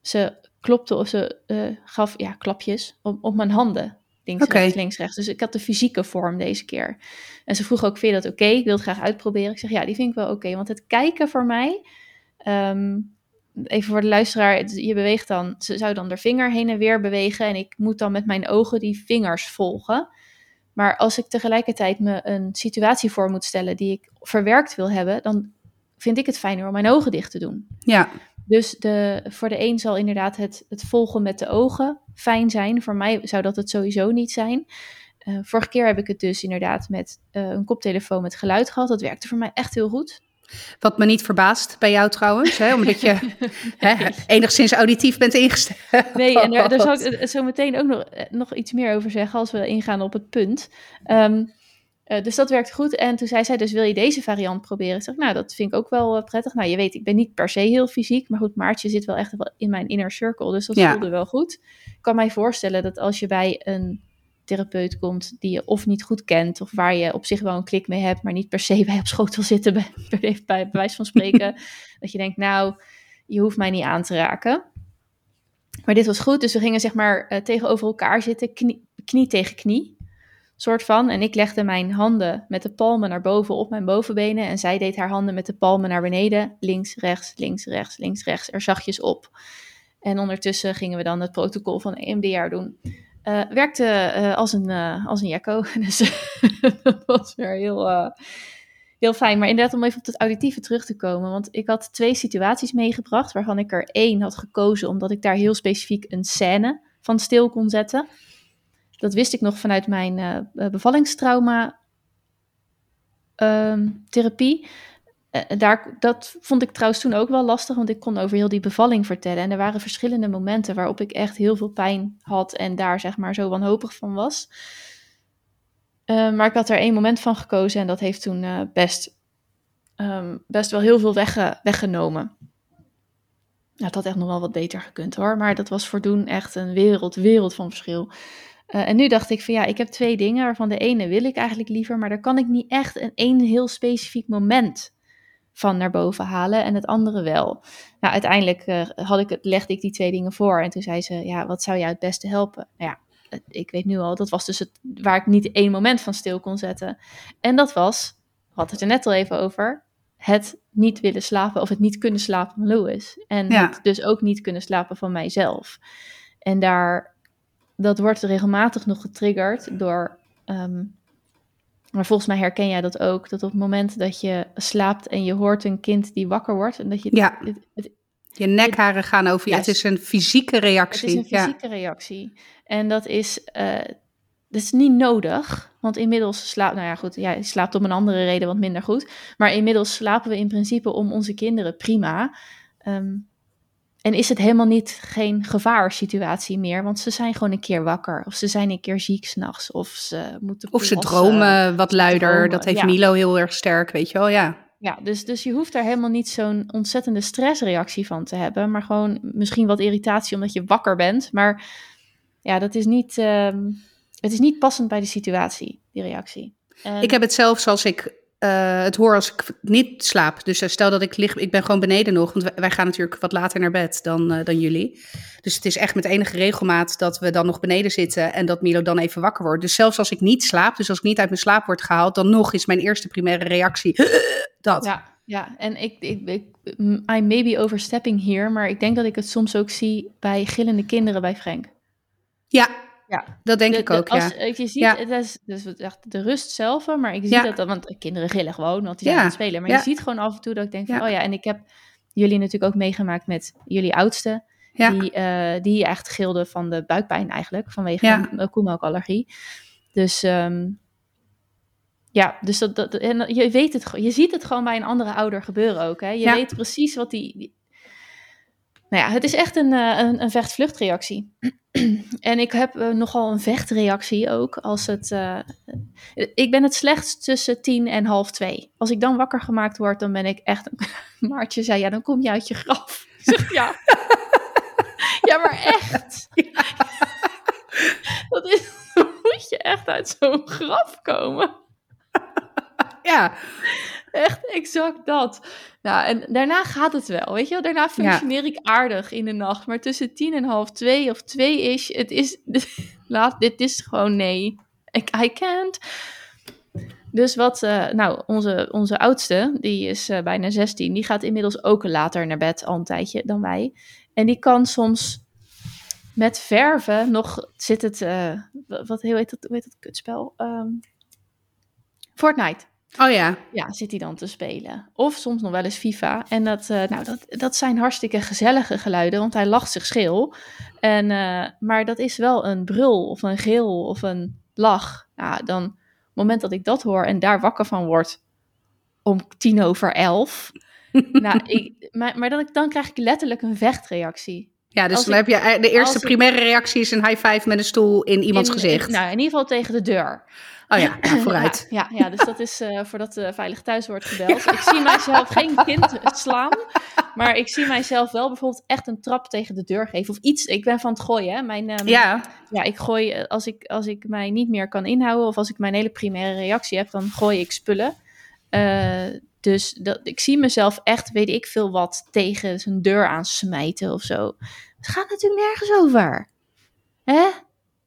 ze klopte of ze eh, gaf ja, klapjes op, op mijn handen. Links, rechts, links, rechts. Dus ik had de fysieke vorm deze keer. En ze vroeg ook, vind je dat oké? Ik wil het graag uitproberen. Ik zeg, ja, die vind ik wel oké. Want het kijken voor mij, ehm, even voor de luisteraar, het- je beweegt dan, ze zou dan de vinger heen en weer bewegen. En ik moet dan met mijn ogen die vingers volgen. Maar als ik tegelijkertijd me een situatie voor moet stellen die ik verwerkt wil hebben, dan vind ik het fijner om mijn ogen dicht te doen.
Ja.
Dus de, voor de een zal inderdaad het, het volgen met de ogen fijn zijn. Voor mij zou dat het sowieso niet zijn. Uh, vorige keer heb ik het dus inderdaad met uh, een koptelefoon met geluid gehad. Dat werkte voor mij echt heel goed.
Wat me niet verbaast bij jou trouwens, hè, omdat je nee. <laughs> hè, enigszins auditief bent ingesteld.
Nee, en daar, daar zal ik <laughs> zo meteen ook nog, eh, nog iets meer over zeggen als we ingaan op het punt. Um, uh, dus dat werkt goed. En toen zei zij, dus wil je deze variant proberen? Ik zeg, nou, dat vind ik ook wel uh, prettig. Nou, je weet, ik ben niet per se heel fysiek. Maar goed, Maartje zit wel echt in mijn inner circle. Dus dat ja. voelde wel goed. Ik kan mij voorstellen dat als je bij een therapeut komt die je of niet goed kent, of waar je op zich wel een klik mee hebt, maar niet per se <laughs> bij op schoot wil zitten, bij, bij, bij wijze van spreken, <laughs> dat je denkt, nou, je hoeft mij niet aan te raken. Maar dit was goed, dus we gingen zeg maar uh, tegenover elkaar zitten, knie, knie tegen knie soort van. En ik legde mijn handen met de palmen naar boven op mijn bovenbenen. En zij deed haar handen met de palmen naar beneden. Links, rechts, links, rechts, links, rechts. Er zachtjes op. En ondertussen gingen we dan het protocol van EMDR doen. Uh, werkte uh, als een, uh, als een jacko. <laughs> Dus dat was weer heel, heel fijn. Maar inderdaad, om even op het auditieve terug te komen. Want ik had twee situaties meegebracht. Waarvan ik er één had gekozen. Omdat ik daar heel specifiek een scène van stil kon zetten. Dat wist ik nog vanuit mijn bevallingstrauma um, therapie. Uh, daar, dat vond ik trouwens toen ook wel lastig, want ik kon over heel die bevalling vertellen. En er waren verschillende momenten waarop ik echt heel veel pijn had en daar zeg maar zo wanhopig van was. Uh, maar ik had er één moment van gekozen en dat heeft toen best, um, best wel heel veel wegge weggenomen. Nou, dat had echt nog wel wat beter gekund hoor, maar dat was voor doen echt een wereld, wereld van verschil. En nu dacht ik van ja, ik heb twee dingen waarvan de ene wil ik eigenlijk liever, maar daar kan ik niet echt een één heel specifiek moment van naar boven halen en het andere wel. Nou, uiteindelijk uh, had ik, legde ik die twee dingen voor en toen zei ze, ja, wat zou jou het beste helpen? Nou ja, ik weet nu al, dat was dus het, waar ik niet één moment van stil kon zetten. En dat was, we hadden het er net al even over, het niet willen slapen of het niet kunnen slapen van Louis. En ja. het dus ook niet kunnen slapen van mijzelf. En daar dat wordt regelmatig nog getriggerd door. Um, maar volgens mij herken jij dat ook. Dat op het moment dat je slaapt en je hoort een kind die wakker wordt. En dat je
ja. Het, het, je nekharen gaan over je. Het is een fysieke reactie.
Het is een fysieke ja. reactie. En dat is, uh, dat is niet nodig. Want inmiddels slaapt, nou ja goed, jij slaapt om een andere reden wat minder goed. Maar inmiddels slapen we in principe om onze kinderen prima. Um, en is het helemaal niet geen gevaarsituatie meer, want ze zijn gewoon een keer wakker. Of ze zijn een keer ziek s'nachts. Of ze moeten.
Of ze dromen wat luider. Dromen. Dat heeft ja. Milo heel erg sterk, weet je wel, ja.
Ja, dus, dus je hoeft daar helemaal niet zo'n ontzettende stressreactie van te hebben. Maar gewoon misschien wat irritatie omdat je wakker bent. Maar ja, dat is niet, um, het is niet passend bij de situatie, die reactie.
En... Ik heb het zelfs als ik uh, het hoor als ik niet slaap. Dus uh, stel dat ik lig, ik ben gewoon beneden nog, want wij gaan natuurlijk wat later naar bed dan, uh, dan jullie. Dus het is echt met enige regelmaat dat we dan nog beneden zitten en dat Milo dan even wakker wordt. Dus zelfs als ik niet slaap, dus als ik niet uit mijn slaap word gehaald, dan nog is mijn eerste primaire reactie dat.
Ja, ja. en ik, ik, ik, I may be overstepping hier, maar ik denk dat ik het soms ook zie bij gillende kinderen bij Frank.
Ja, ja, dat denk
de,
ik ook. De, als,
ja. Je ziet, ja. het is, dus de rust zelf, maar ik zie ja. dat, want kinderen gillen gewoon, want die zijn aan het spelen. Maar je ziet gewoon af en toe dat ik denk van, oh ja, en ik heb jullie natuurlijk ook meegemaakt met jullie oudste, die, uh, die echt gilde van de buikpijn eigenlijk, vanwege een koemelkallergie. Dus um, ja, dus dat, dat, en je weet het, je ziet het gewoon bij een andere ouder gebeuren ook. Hè? Je weet precies wat die nou ja, het is echt een, een, een vecht-vluchtreactie. <clears throat> en ik heb uh, nogal een vechtreactie ook. Als het, uh, ik ben het slechtst tussen tien en half twee. Als ik dan wakker gemaakt word, dan ben ik echt... <laughs> Maartje zei, ja, dan kom je uit je graf. Ik zeg, ja. <laughs> ja, maar echt. Ja. <laughs> Dat is... Dan moet je echt uit zo'n graf komen. <laughs>
Ja
echt exact dat. Nou, en daarna gaat het wel, weet je wel. Daarna functioneer ja. ik aardig in de nacht. Maar tussen tien en half twee of twee is, het is, <laughs> laat, dit is gewoon nee. Ik, I can't. Dus wat, uh, nou, onze, onze oudste, die is uh, bijna 16, die gaat inmiddels ook later naar bed, al een tijdje, dan wij. En die kan soms met verven nog zit het, uh, wat hoe heet dat, hoe heet dat kutspel? Um, Fortnite.
Oh ja.
Ja, zit hij dan te spelen. Of soms nog wel eens FIFA. En dat, uh, nou, dat, dat zijn hartstikke gezellige geluiden, want hij lacht zich schil. En, uh, maar dat is wel een brul of een geel of een lach. Nou, dan, op het moment dat ik dat hoor en daar wakker van word om tien over elf. <laughs> nou, ik, maar, maar dan, dan krijg ik letterlijk een vechtreactie.
Ja, dus dan heb je de eerste primaire reactie is een high five met een stoel in iemands gezicht.
In, nou, in ieder geval tegen de deur.
Oh ja, nou, vooruit.
Ja, ja, dus dat is uh, voordat uh, veilig thuis wordt gebeld. Ik zie mijzelf geen kind slaan, maar ik zie mijzelf wel bijvoorbeeld echt een trap tegen de deur geven of iets. Ik ben van het gooien, hè. Mijn, um,
ja.
Ja, ik gooi, eh, als ik, als ik mij niet meer kan inhouden of als ik mijn hele primaire reactie heb, dan gooi ik spullen. Uh, dus dat, ik zie mezelf echt, weet ik veel wat, tegen zijn deur aansmijten of zo. Het gaat natuurlijk nergens over. Hè?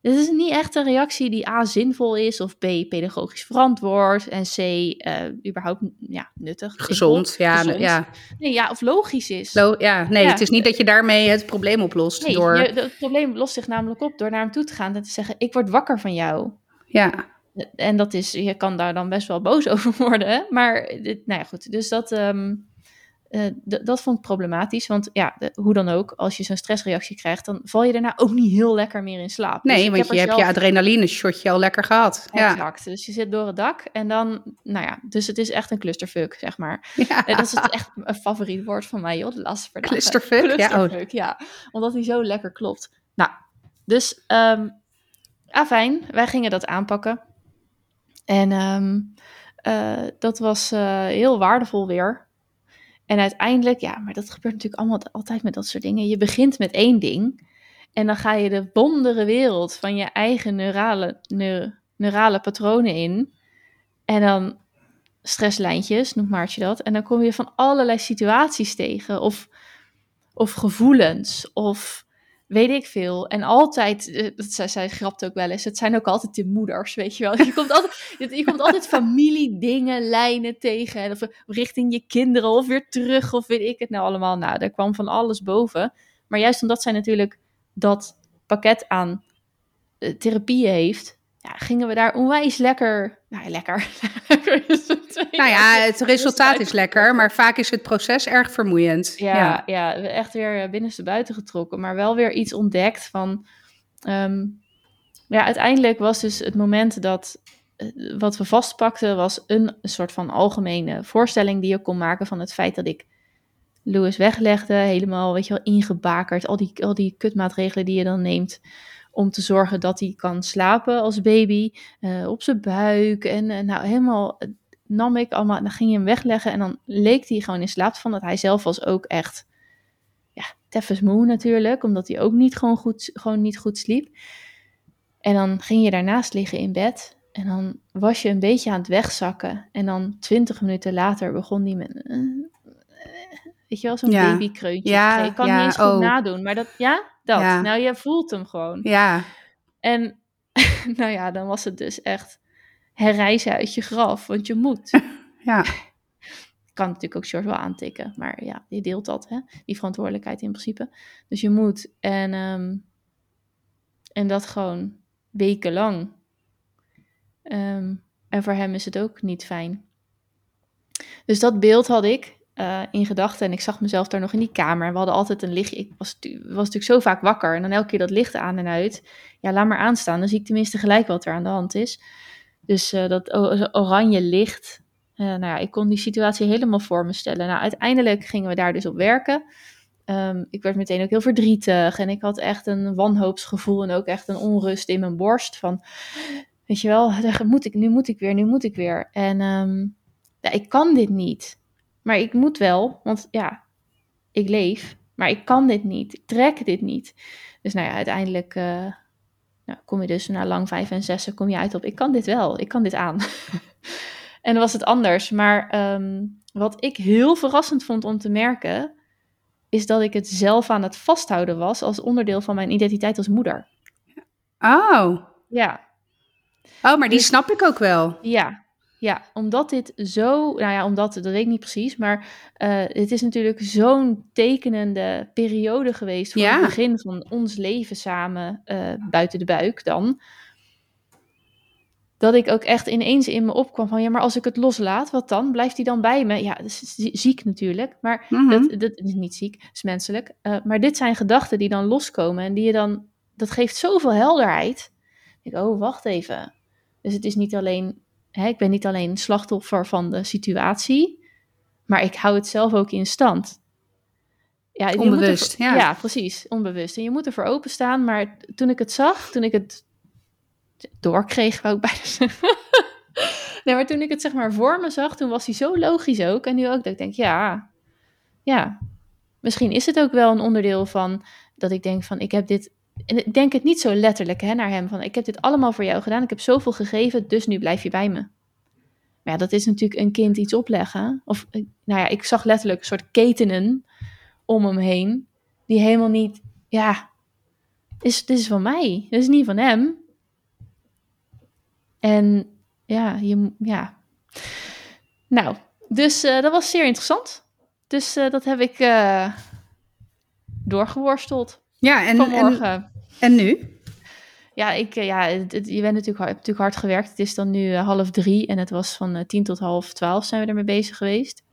Dit is niet echt een reactie die A zinvol is, of B pedagogisch verantwoord, en C uh, überhaupt ja, nuttig.
Gezond, ja,
gezond.
ja.
Nee, ja, of logisch is.
Lo ja, nee, ja. het is niet dat je daarmee het probleem oplost.
Nee,
door...
je, het probleem lost zich namelijk op door naar hem toe te gaan en te zeggen: Ik word wakker van jou.
Ja.
En dat is, je kan daar dan best wel boos <laughs> over worden. Maar, dit, nou ja, goed. Dus dat, um, uh, dat vond ik problematisch. Want ja, de, hoe dan ook, als je zo'n stressreactie krijgt, dan val je daarna ook niet heel lekker meer in slaap.
Nee,
dus
want
heb
je hebt
zelf...
je adrenaline shotje al lekker gehad.
Exact. Ja. Dus je zit door het dak en dan, nou ja, dus het is echt een clusterfuck, zeg maar.
Ja.
En dat is echt een favoriet woord van mij, joh, de laatste
Clusterfuck?
clusterfuck ja, oh. ja. Omdat hij zo lekker klopt. Nou, dus, um, afijn, wij gingen dat aanpakken. En um, uh, dat was uh, heel waardevol weer. En uiteindelijk, ja, maar dat gebeurt natuurlijk allemaal altijd met dat soort dingen. Je begint met één ding en dan ga je de wondere wereld van je eigen neurale, neur, neurale patronen in. En dan stresslijntjes, noemt Maartje dat. En dan kom je van allerlei situaties tegen of, of gevoelens of weet ik veel. En altijd, dat zij, zij grapt ook wel eens, het zijn ook altijd de moeders, weet je wel. Je komt altijd, je komt altijd familiedingen, lijnen tegen, of richting je kinderen, of weer terug, of weet ik het nou allemaal. Nou, daar kwam van alles boven. Maar juist omdat zij natuurlijk dat pakket aan uh, therapieën heeft, ja, gingen we daar onwijs lekker, nou lekker. <laughs>
nou ja, het resultaat is lekker, maar vaak is het proces erg vermoeiend.
Ja, ja. ja echt weer binnenste buiten getrokken, maar wel weer iets ontdekt van, um, ja, uiteindelijk was dus het moment dat uh, wat we vastpakten was een, een soort van algemene voorstelling die je kon maken van het feit dat ik Louis weglegde, helemaal, weet je wel, ingebakerd, al die, al die kutmaatregelen die je dan neemt om te zorgen dat hij kan slapen als baby, uh, op zijn buik. En uh, nou, helemaal uh, nam ik allemaal, dan ging je hem wegleggen en dan leek hij gewoon in slaap van dat hij zelf was ook echt, ja, teffens moe natuurlijk, omdat hij ook niet gewoon goed, gewoon niet goed sliep. En dan ging je daarnaast liggen in bed en dan was je een beetje aan het wegzakken. En dan twintig minuten later begon hij met, weet je wel, zo'n
Ja.
babykreuntje.
Ja,
ik kan
ja,
niet eens goed
oh.
nadoen, maar dat, ja, dat.
Ja.
Nou, je voelt hem gewoon.
Ja,
En <laughs> nou ja, dan was het dus echt herrijzen uit je graf, want je moet. <laughs>
ja.
Ik kan natuurlijk ook George wel aantikken, maar ja, je deelt dat, hè? die verantwoordelijkheid in principe. Dus je moet. En, ehm, en dat gewoon wekenlang. Ehm, en voor hem is het ook niet fijn. Dus dat beeld had ik uh, in gedachten en ik zag mezelf daar nog in die kamer. We hadden altijd een licht. Ik was, was natuurlijk zo vaak wakker en dan elke keer dat licht aan en uit. Ja, laat maar aanstaan. Dan zie ik tenminste gelijk wat er aan de hand is. Dus uh, dat oranje licht. Uh, nou ja, ik kon die situatie helemaal voor me stellen. Nou, uiteindelijk gingen we daar dus op werken. Um, ik werd meteen ook heel verdrietig en ik had echt een wanhoopsgevoel en ook echt een onrust in mijn borst van, weet je wel, moet ik, nu moet ik weer, nu moet ik weer. En um, ik kan dit niet. Maar ik moet wel, want ja, ik leef, maar ik kan dit niet. Ik trek dit niet. Dus nou ja, uiteindelijk uh, nou, kom je dus na lang vijf en zessen, kom je uit op, ik kan dit wel, ik kan dit aan. <laughs> en dan was het anders. Maar um, wat ik heel verrassend vond om te merken, is dat ik het zelf aan het vasthouden was als onderdeel van mijn identiteit als moeder.
Oh.
Ja.
Oh, maar die dus, snap ik ook wel.
Ja. Ja, omdat dit zo, nou ja, omdat, dat weet ik niet precies, maar uh, het is natuurlijk zo'n tekenende periode geweest voor
Ja.
het begin van ons leven samen uh, buiten de buik dan. Dat ik ook echt ineens in me opkwam van, ja, maar als ik het loslaat, wat dan? Blijft hij dan bij me? Ja, dat is zie- ziek natuurlijk, maar
Mhm.
dat, dat is niet ziek, is menselijk. Uh, maar dit zijn gedachten die dan loskomen en die je dan, dat geeft zoveel helderheid. Ik denk, oh, wacht even. Dus het is niet alleen, hè, ik ben niet alleen slachtoffer van de situatie, maar ik hou het zelf ook in stand. Ja,
Onbewust, ja.
ja, precies, onbewust. En je moet ervoor openstaan, maar toen ik het zag, toen ik het doorkreeg, wou ik bijna <laughs> zeggen. nee, maar toen ik het zeg maar voor me zag, toen was hij zo logisch ook. En nu ook, dat ik denk, ja, ja, misschien is het ook wel een onderdeel van dat ik denk van, ik heb dit, en ik denk het niet zo letterlijk hè, naar hem, van ik heb dit allemaal voor jou gedaan, ik heb zoveel gegeven, dus nu blijf je bij me. Maar ja, dat is natuurlijk een kind iets opleggen. Of, eh, nou ja, ik zag letterlijk een soort ketenen om hem heen, die helemaal niet, ja, is, dit is van mij, dit is niet van hem. En ja, je, ja. Nou, dus uh, dat was zeer interessant. Dus uh, dat heb ik uh, doorgeworsteld
Ja, en,
vanmorgen.
en, en nu?
Ja, ik, eh, ja het, het, je bent natuurlijk, hard, hebt natuurlijk hard gewerkt. Het is dan nu uh, half drie en het was van uh, tien tot half twaalf zijn we ermee bezig geweest.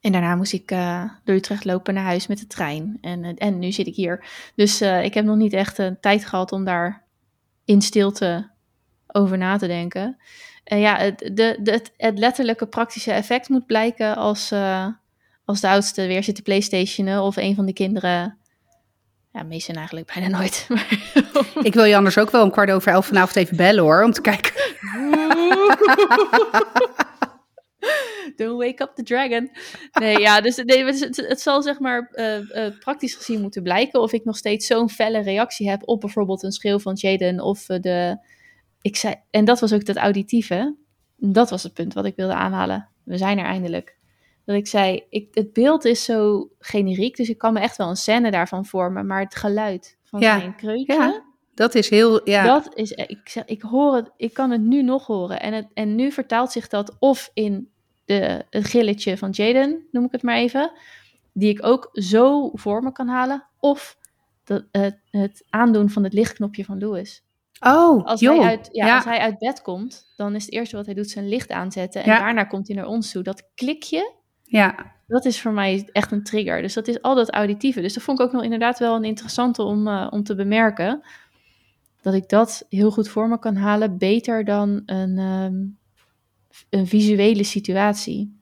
En daarna moest ik uh, door Utrecht lopen naar huis met de trein. En, en nu zit ik hier. Dus ik heb nog niet echt uh, tijd gehad om daar in stilte over na te denken. En ja, het, de, de, het, het letterlijke praktische effect moet blijken als, als de oudste weer zit te playstationen of een van de kinderen... Ja, meesten eigenlijk bijna nooit. <laughs> <laughs>
Ik wil je anders ook wel om kwart over elf vanavond even bellen hoor, om te kijken. <laughs>
Don't wake up the dragon. Nee, ja, dus nee, het, het, het, zal zeg maar uh, uh, praktisch gezien moeten blijken of ik nog steeds zo'n felle reactie heb op bijvoorbeeld een schreeuw van Jaden of uh, de... Ik zei, en dat was ook dat auditieve. Dat was het punt wat ik wilde aanhalen. We zijn er eindelijk. Dat ik zei, ik, het beeld is zo generiek, dus ik kan me echt wel een scène daarvan vormen, maar het geluid van
Ja,
kreukje,
Ja, dat is heel. Ja.
dat is, ik, zeg, ik hoor het, ik kan het nu nog horen. En, het, en nu vertaalt zich dat of in de, het gilletje van Jaden, noem ik het maar even, die ik ook zo voor me kan halen, of dat, het, het aandoen van het lichtknopje van Louis.
Oh,
Als
joh.
hij, uit, ja,
Ja.
als hij uit bed komt, dan is het eerste wat hij doet zijn licht aanzetten. En
Ja.
daarna komt hij naar ons toe. Dat klikje,
ja.
dat is voor mij echt een trigger. Dus dat is al dat auditieve. Dus dat vond ik ook nog inderdaad wel een interessante om, uh, om te bemerken. Dat ik dat heel goed voor me kan halen. Beter dan een, um, een visuele situatie.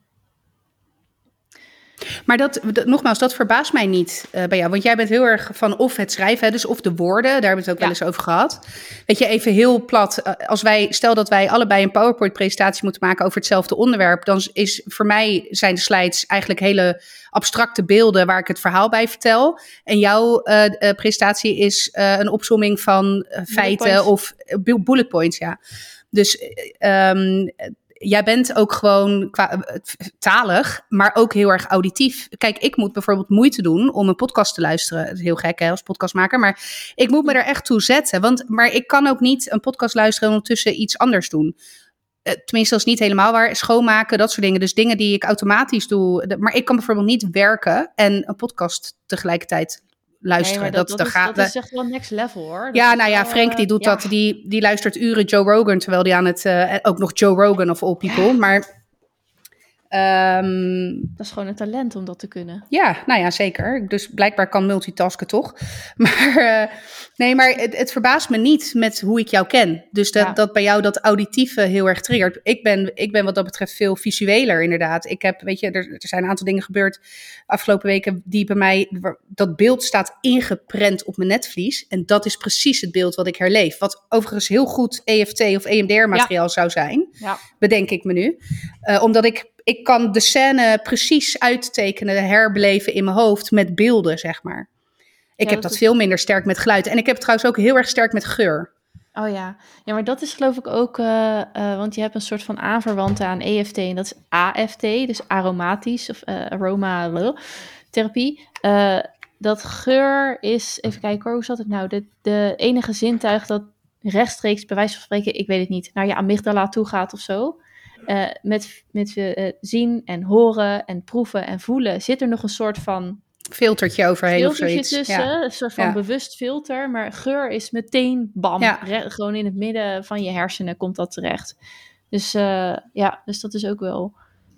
Maar dat, dat, nogmaals, dat verbaast mij niet uh, bij jou. Want jij bent heel erg van of het schrijven, hè, dus of de woorden. Daar hebben we het ook ja. wel eens over gehad. Weet je, even heel plat. Uh, als wij, stel dat wij allebei een PowerPoint-presentatie moeten maken over hetzelfde onderwerp. Dan is voor mij zijn de slides eigenlijk hele abstracte beelden waar ik het verhaal bij vertel. En jouw uh, presentatie is een opzomming van feiten of bullet points, ja. Dus um, jij bent ook gewoon qua, talig, maar ook heel erg auditief. Kijk, ik moet bijvoorbeeld moeite doen om een podcast te luisteren. Dat is heel gek hè, als podcastmaker, maar ik moet me er echt toe zetten. Want, maar ik kan ook niet een podcast luisteren en ondertussen iets anders doen. Uh, tenminste, dat is niet helemaal waar. Schoonmaken, dat soort dingen. Dus dingen die ik automatisch doe. Maar ik kan bijvoorbeeld niet werken en een podcast tegelijkertijd luisteren.
Nee,
dat,
dat,
dat,
is,
gaat,
dat is echt wel next level hoor. Dat
ja, nou ja, Frank die doet
ja.
dat. Die, die luistert uren Joe Rogan, terwijl die aan het... Uh, ook nog Joe Rogan of all people. Ja. Maar... Um,
dat is gewoon een talent om dat te kunnen.
Ja, nou ja, zeker. Dus blijkbaar kan multitasken toch. <laughs> Maar uh, nee, maar het, het, verbaast me niet met hoe ik jou ken. Dus dat, ja. dat bij jou dat auditieve heel erg triggert. Ik ben, ik ben wat dat betreft veel visueler inderdaad. Ik heb, weet je, er, er zijn een aantal dingen gebeurd afgelopen weken die bij mij, dat beeld staat ingeprent op mijn netvlies. En dat is precies het beeld wat ik herleef. Wat overigens heel goed EFT of EMDR materiaal ja. zou zijn,
ja.
bedenk ik me nu. Uh, omdat ik ik kan de scène precies uittekenen, herbeleven in mijn hoofd met beelden, zeg maar. Ik ja, heb dat, dat veel minder sterk met geluid. En ik heb het trouwens ook heel erg sterk met geur.
Oh ja, ja maar dat is geloof ik ook, uh, uh, want je hebt een soort van aanverwante aan EFT en dat is AFT, dus aromatisch of uh, aroma therapie. dat geur is, even kijken hoor, hoe zat het nou? De, de enige zintuig dat rechtstreeks, bij wijze van spreken, ik weet het niet, naar je amygdala toe gaat of zo. Uh, met met uh, zien en horen en proeven en voelen zit er nog een soort van
filtertje overheen of zoiets.
tussen, ja. een soort van bewust filter. Maar geur is meteen bam, gewoon in het midden van je hersenen komt dat terecht. Dus uh, ja, dus dat is ook wel,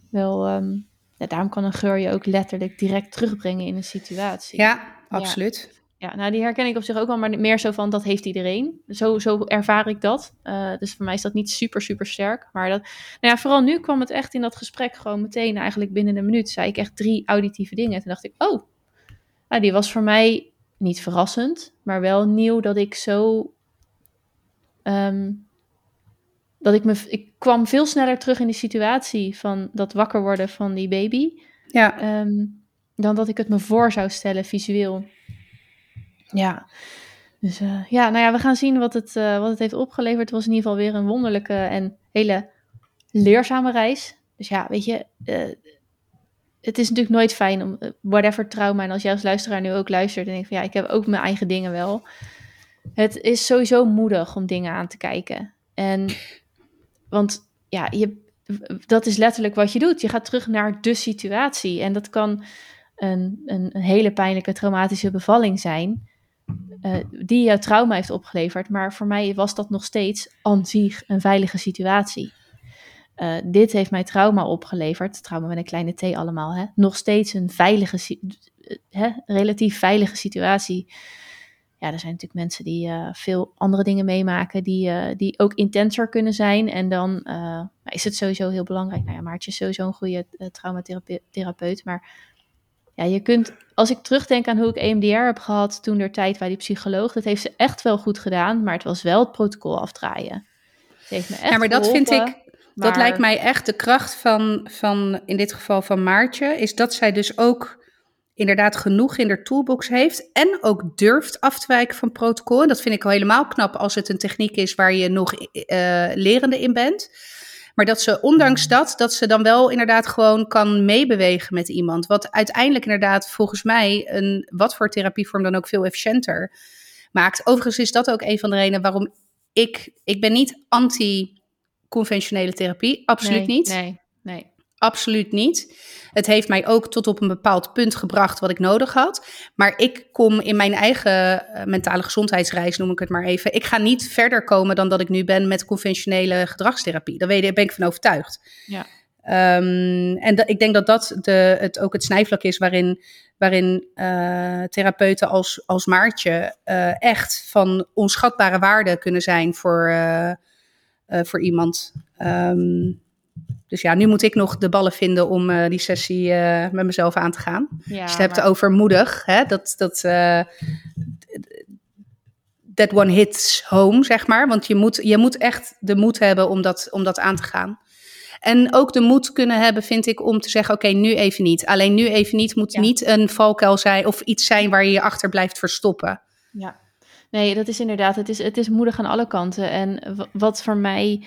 wel um, ja, daarom kan een geur je ook letterlijk direct terugbrengen in een situatie.
Ja, absoluut.
Ja, nou die herken ik op zich ook wel, maar meer zo van dat heeft iedereen. Zo, zo ervaar ik dat. Uh, dus voor mij is dat niet super, super sterk. Maar dat, nou ja, vooral nu kwam het echt in dat gesprek gewoon meteen eigenlijk binnen een minuut. Zei ik echt drie auditieve dingen. Toen dacht ik, oh, nou, die was voor mij niet verrassend, maar wel nieuw dat ik zo. Um, dat ik me. Ik kwam veel sneller terug in die situatie van dat wakker worden van die baby.
Ja.
Um, dan dat ik het me voor zou stellen visueel. Ja. Dus uh, ja, nou ja, we gaan zien wat het, uh, wat het heeft opgeleverd. Het was in ieder geval weer een wonderlijke en hele leerzame reis. Dus ja, weet je, uh, het is natuurlijk nooit fijn om whatever trauma. En als jij als luisteraar nu ook luistert en denkt van ja, ik heb ook mijn eigen dingen wel. Het is sowieso moedig om dingen aan te kijken. En want ja, je, dat is letterlijk wat je doet. Je gaat terug naar de situatie. En dat kan een, een hele pijnlijke traumatische bevalling zijn. Uh, die jouw trauma heeft opgeleverd. Maar voor mij was dat nog steeds aan zich een veilige situatie. Uh, dit heeft mij trauma opgeleverd. Trauma met een kleine T allemaal. Hè? Nog steeds een veilige, hè? relatief veilige situatie. Ja, er zijn natuurlijk mensen die uh, veel andere dingen meemaken. Die, die ook intenser kunnen zijn. En dan is het sowieso heel belangrijk. Nou ja, Maartje is sowieso een goede traumatherapeut. Maar ja, je kunt, als ik terugdenk aan hoe ik EMDR heb gehad toen der tijd bij die psycholoog, dat heeft ze echt wel goed gedaan, maar het was wel het protocol afdraaien. Heeft me echt
ja, maar dat
vind
ik, dat lijkt mij echt de kracht van, van, in dit geval van Maartje, is dat zij dus ook inderdaad genoeg in de toolbox heeft en ook durft af te wijken van protocol. En dat vind ik al helemaal knap als het een techniek is waar je nog uh, lerende in bent. Maar dat ze, ondanks dat, dat ze dan wel inderdaad gewoon kan meebewegen met iemand. Wat uiteindelijk inderdaad volgens mij een, wat voor therapievorm dan ook veel efficiënter maakt. Overigens is dat ook een van de redenen waarom ik, ik ben niet anti-conventionele therapie. Absoluut
nee,
niet.
Nee, nee.
Absoluut niet. Het heeft mij ook tot op een bepaald punt gebracht wat ik nodig had. Maar ik kom in mijn eigen eh, mentale gezondheidsreis, noem ik het maar even. Ik ga niet verder komen dan dat ik nu ben met conventionele gedragstherapie. Daar ben ik van overtuigd.
Ja.
Um, en dat, ik denk dat dat de, het, ook het snijvlak is waarin, waarin uh, therapeuten als, als Maartje uh, echt van onschatbare waarde kunnen zijn voor, uh, voor iemand. Um, dus ja, nu moet ik nog de ballen vinden om uh, die sessie uh, met mezelf aan te gaan. Ja, dus je hebt maar... over moedig, hè? dat, dat uh, that one hits home, zeg maar. Want je moet, je moet echt de moed hebben om dat, om dat aan te gaan. En ook de moed kunnen hebben, vind ik, om te zeggen: Oké, okay, nu even niet. Alleen nu even niet moet ja. niet een valkuil zijn of iets zijn waar je je achter blijft verstoppen.
Ja, nee, dat is inderdaad. Het is, het is moedig aan alle kanten. En wat voor mij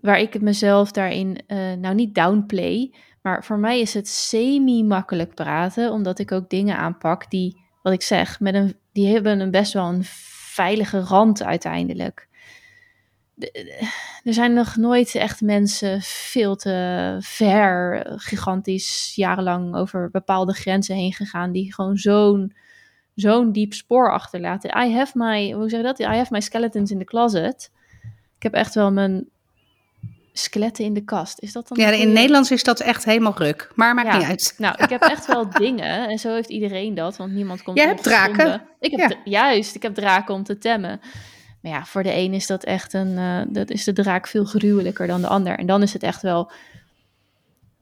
waar ik mezelf daarin, uh, nou niet downplay, maar voor mij is het semi-makkelijk praten, omdat ik ook dingen aanpak die, wat ik zeg, met een, die hebben een best wel een veilige rand uiteindelijk. er zijn nog nooit echt mensen veel te ver, gigantisch, jarenlang over bepaalde grenzen heen gegaan, die gewoon zo'n zo'n diep spoor achterlaten. I have my, hoe zeg je dat? I have my skeletons in the closet. Ik heb echt wel mijn skeletten in de kast. Is dat dan?
Ja, in Nederlands is dat echt helemaal ruk. Maar maakt
ja.
niet uit.
Nou, ik heb echt wel dingen. En zo heeft iedereen dat, want niemand komt.
Jij hebt draken.
Ik heb ja. juist, ik heb draken om te temmen. Maar ja, voor de een is dat echt een. Uh, dat is de draak veel gruwelijker dan de ander. En dan is het echt wel.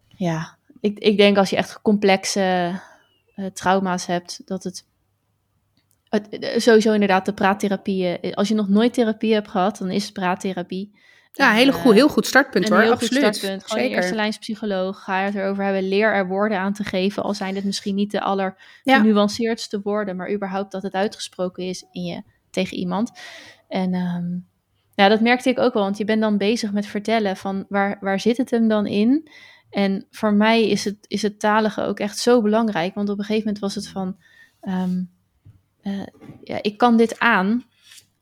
Ja, ik, ik denk als je echt complexe uh, trauma's hebt, dat het. Het, sowieso inderdaad de praattherapieën. Als je nog nooit therapie hebt gehad, dan is praattherapie.
Ja, heel goed, heel goed startpunt hoor,
heel
absoluut.
Goed startpunt. Gewoon Zeker. eerste lijnspsycholoog. Ga je het erover hebben. Leer er woorden aan te geven. Al zijn het misschien niet de allergenuanceerdste ja. woorden. Maar überhaupt dat het uitgesproken is in je, tegen iemand. En um, ja, dat merkte ik ook wel. Want je bent dan bezig met vertellen van waar, waar zit het hem dan in? En voor mij is het, is het talige ook echt zo belangrijk. Want op een gegeven moment was het van... Um, uh, ja, ik kan dit aan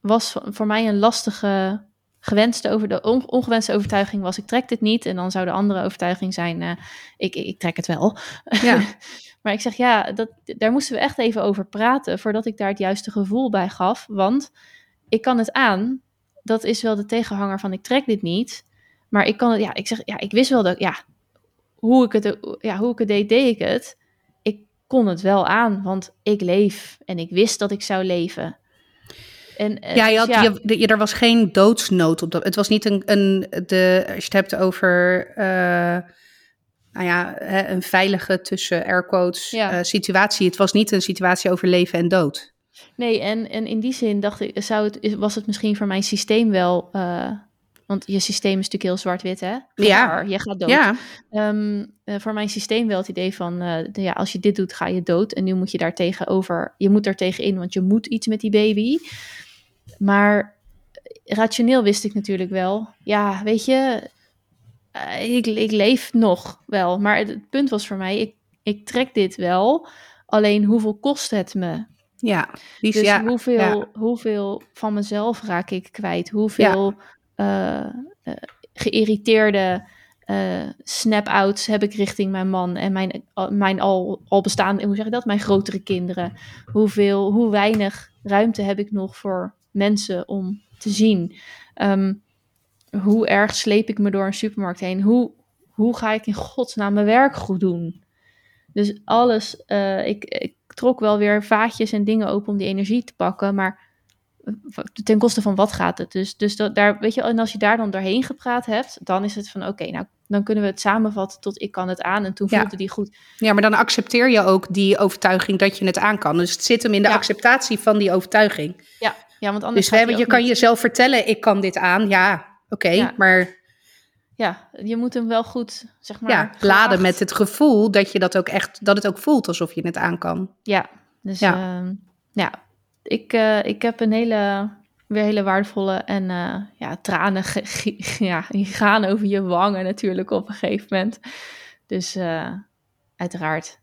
was voor mij een lastige gewenste over de on- ongewenste overtuiging was ik trek dit niet en dan zou de andere overtuiging zijn eh, ik, ik, ik trek het wel.
Ja. <laughs>
maar ik zeg ja, dat, daar moesten we echt even over praten voordat ik daar het juiste gevoel bij gaf, want ik kan het aan. Dat is wel de tegenhanger van ik trek dit niet, maar ik kan het ja, ik zeg ja, ik wist wel dat ja, hoe ik het ja, hoe ik het deed, deed ik het. Ik kon het wel aan, want ik leef en ik wist dat ik zou leven. En, eh,
Ja, je
dus
had, Je, je- er was geen doodsnood op dat. Het was niet een, een de, als je het hebt over, eh, nou ja, hè, een veilige tussen airquotes
Ja.
eh, situatie. Het was niet een situatie over leven en dood.
Nee, en, en in die zin dacht ik, zou het, was het misschien voor mijn systeem wel. want je systeem is natuurlijk heel zwart-wit, hè?
Ja.
Je gaat dood.
Ja,
Ehm, eh, voor mijn systeem wel het idee van, de- ja, als je dit doet, ga je dood. En nu moet je daar tegenover, je moet er tegenin, want je moet iets met die baby. Maar rationeel wist ik natuurlijk wel, ja, weet je, eh, ik, ik leef nog wel. Maar het, het punt was voor mij, ik, ik trek dit wel. Alleen hoeveel kost het me?
ja. Is-
Dus
ja,
hoeveel,
ja.
hoeveel van mezelf raak ik kwijt? Hoeveel eh, eh, geïrriteerde snap-outs heb ik richting mijn man en mijn, al- mijn al, al bestaande, hoe zeg ik dat? Mijn grotere kinderen. Hoeveel, hoe weinig ruimte heb ik nog voor mensen om te zien? Ehm, hoe erg sleep ik me door een supermarkt heen? Hoe, hoe ga ik in godsnaam mijn werk goed doen? Dus alles, eh, ik, ik trok wel weer vaatjes en dingen open om die energie te pakken, maar ten koste van wat gaat het? Dus, dus dat, daar, weet je, en als je daar dan doorheen gepraat hebt, dan is het van oké, nou dan kunnen we het samenvatten tot ik kan het aan. En toen
Ja.
voelde die goed.
ja, maar dan accepteer je ook die overtuiging dat je het aan kan. Dus het zit hem in de
Ja.
acceptatie van die overtuiging.
Ja, ja want anders.
Dus we je kan
niet-
jezelf vertellen, ik kan dit aan. Ja, oké,
Ja.
maar
Ja, je moet hem wel goed, zeg maar.
ja, laden met het gevoel dat je dat ook echt, dat het ook voelt alsof je het aan kan.
Ja, dus
Ja.
ja, ja ik, eh, ik heb een hele, weer hele waardevolle en eh, ja, tranen <laughs> ja, die gaan over je wangen natuurlijk op een gegeven moment. Dus eh, uiteraard,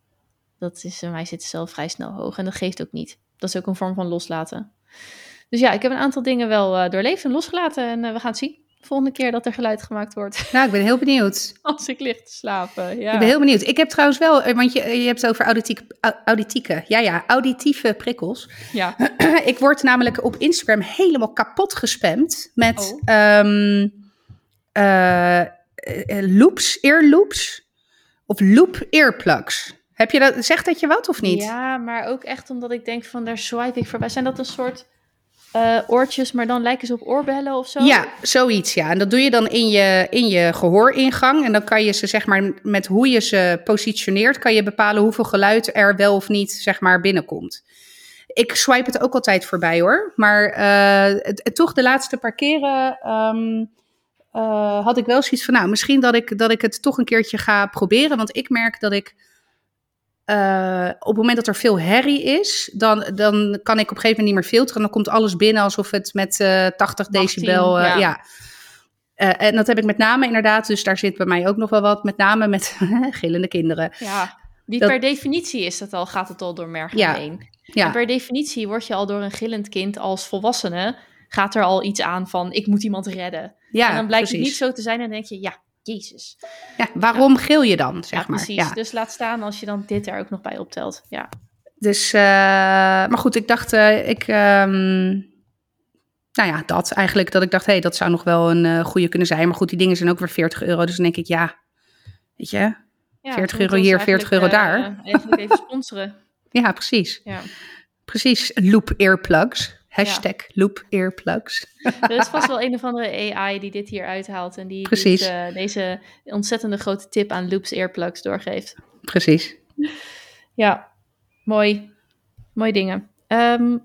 dat is, mij zit zelf vrij snel hoog en dat geeft ook niet. Dat is ook een vorm van loslaten. Dus ja, ik heb een aantal dingen wel eh, doorleefd en losgelaten en eh, we gaan het zien. De volgende keer dat er geluid gemaakt wordt <laughs>
Nou, ik ben heel benieuwd.
als ik lig te slapen. Ja.
Ik ben heel benieuwd. Ik heb trouwens wel, eh, want je, je hebt het over auditieke, au- auditieke, ja ja, auditieve prikkels.
ja. <clears throat>
ik word namelijk op Instagram helemaal kapot gespamd met
Oh.
ehm, eh, eh, loops, earloops of loop earplugs. Heb je dat, zegt dat je wat of niet?
Ja, maar ook echt omdat ik denk van daar swipe ik voorbij. Zijn dat een soort eh, oortjes, maar dan lijken ze op oorbellen of zo?
Ja, zoiets ja. En dat doe je dan in je, in je gehooringang. En dan kan je ze, zeg maar, met hoe je ze positioneert, kan je bepalen hoeveel geluid er wel of niet, zeg maar, binnenkomt. Ik swipe het ook altijd voorbij hoor. Maar eh, het, toch de laatste paar keren ehm, eh, had ik wel zoiets van, nou, misschien dat ik, dat ik het toch een keertje ga proberen. Want ik merk dat ik eh, op het moment dat er veel herrie is, dan, dan kan ik op een gegeven moment niet meer filteren. Dan komt alles binnen alsof het met eh 80 decibel. eh,
ja.
ja. En dat heb ik met name inderdaad, dus daar zit bij mij ook nog wel wat, met name met <laughs> gillende kinderen.
Ja, die
Dat-
per definitie is dat al, gaat het al door merg
Ja,
heen. En
Ja,
per definitie word je al door een gillend kind als volwassene, gaat er al iets aan van ik moet iemand redden.
ja
en dan blijkt
precies.
het niet zo te zijn en dan denk je, ja, jezus.
Ja, waarom gil je dan, zeg
ja,
maar?
precies.
Ja.
Dus laat staan als je dan dit er ook nog bij optelt. Ja,
Dus, eh, maar goed, ik dacht, eh, ik, ehm, nou ja, dat eigenlijk, dat ik dacht, hé, hey, dat zou nog wel een eh goede kunnen zijn. Maar goed, die dingen zijn ook weer 40 euro, dus dan denk ik, ja, weet je,
ja
40
we moeten
euro hier,
ons
40 euro daar.
even sponsoren. <laughs>
ja, precies.
Ja.
Precies, loop earplugs. Hashtag loop earplugs.
Er is vast wel <laughs> een of andere AI die dit hier uithaalt en die dit, eh, deze ontzettende grote tip aan Loops Earplugs doorgeeft.
Precies.
Ja, mooi. Mooi dingen. Ehm,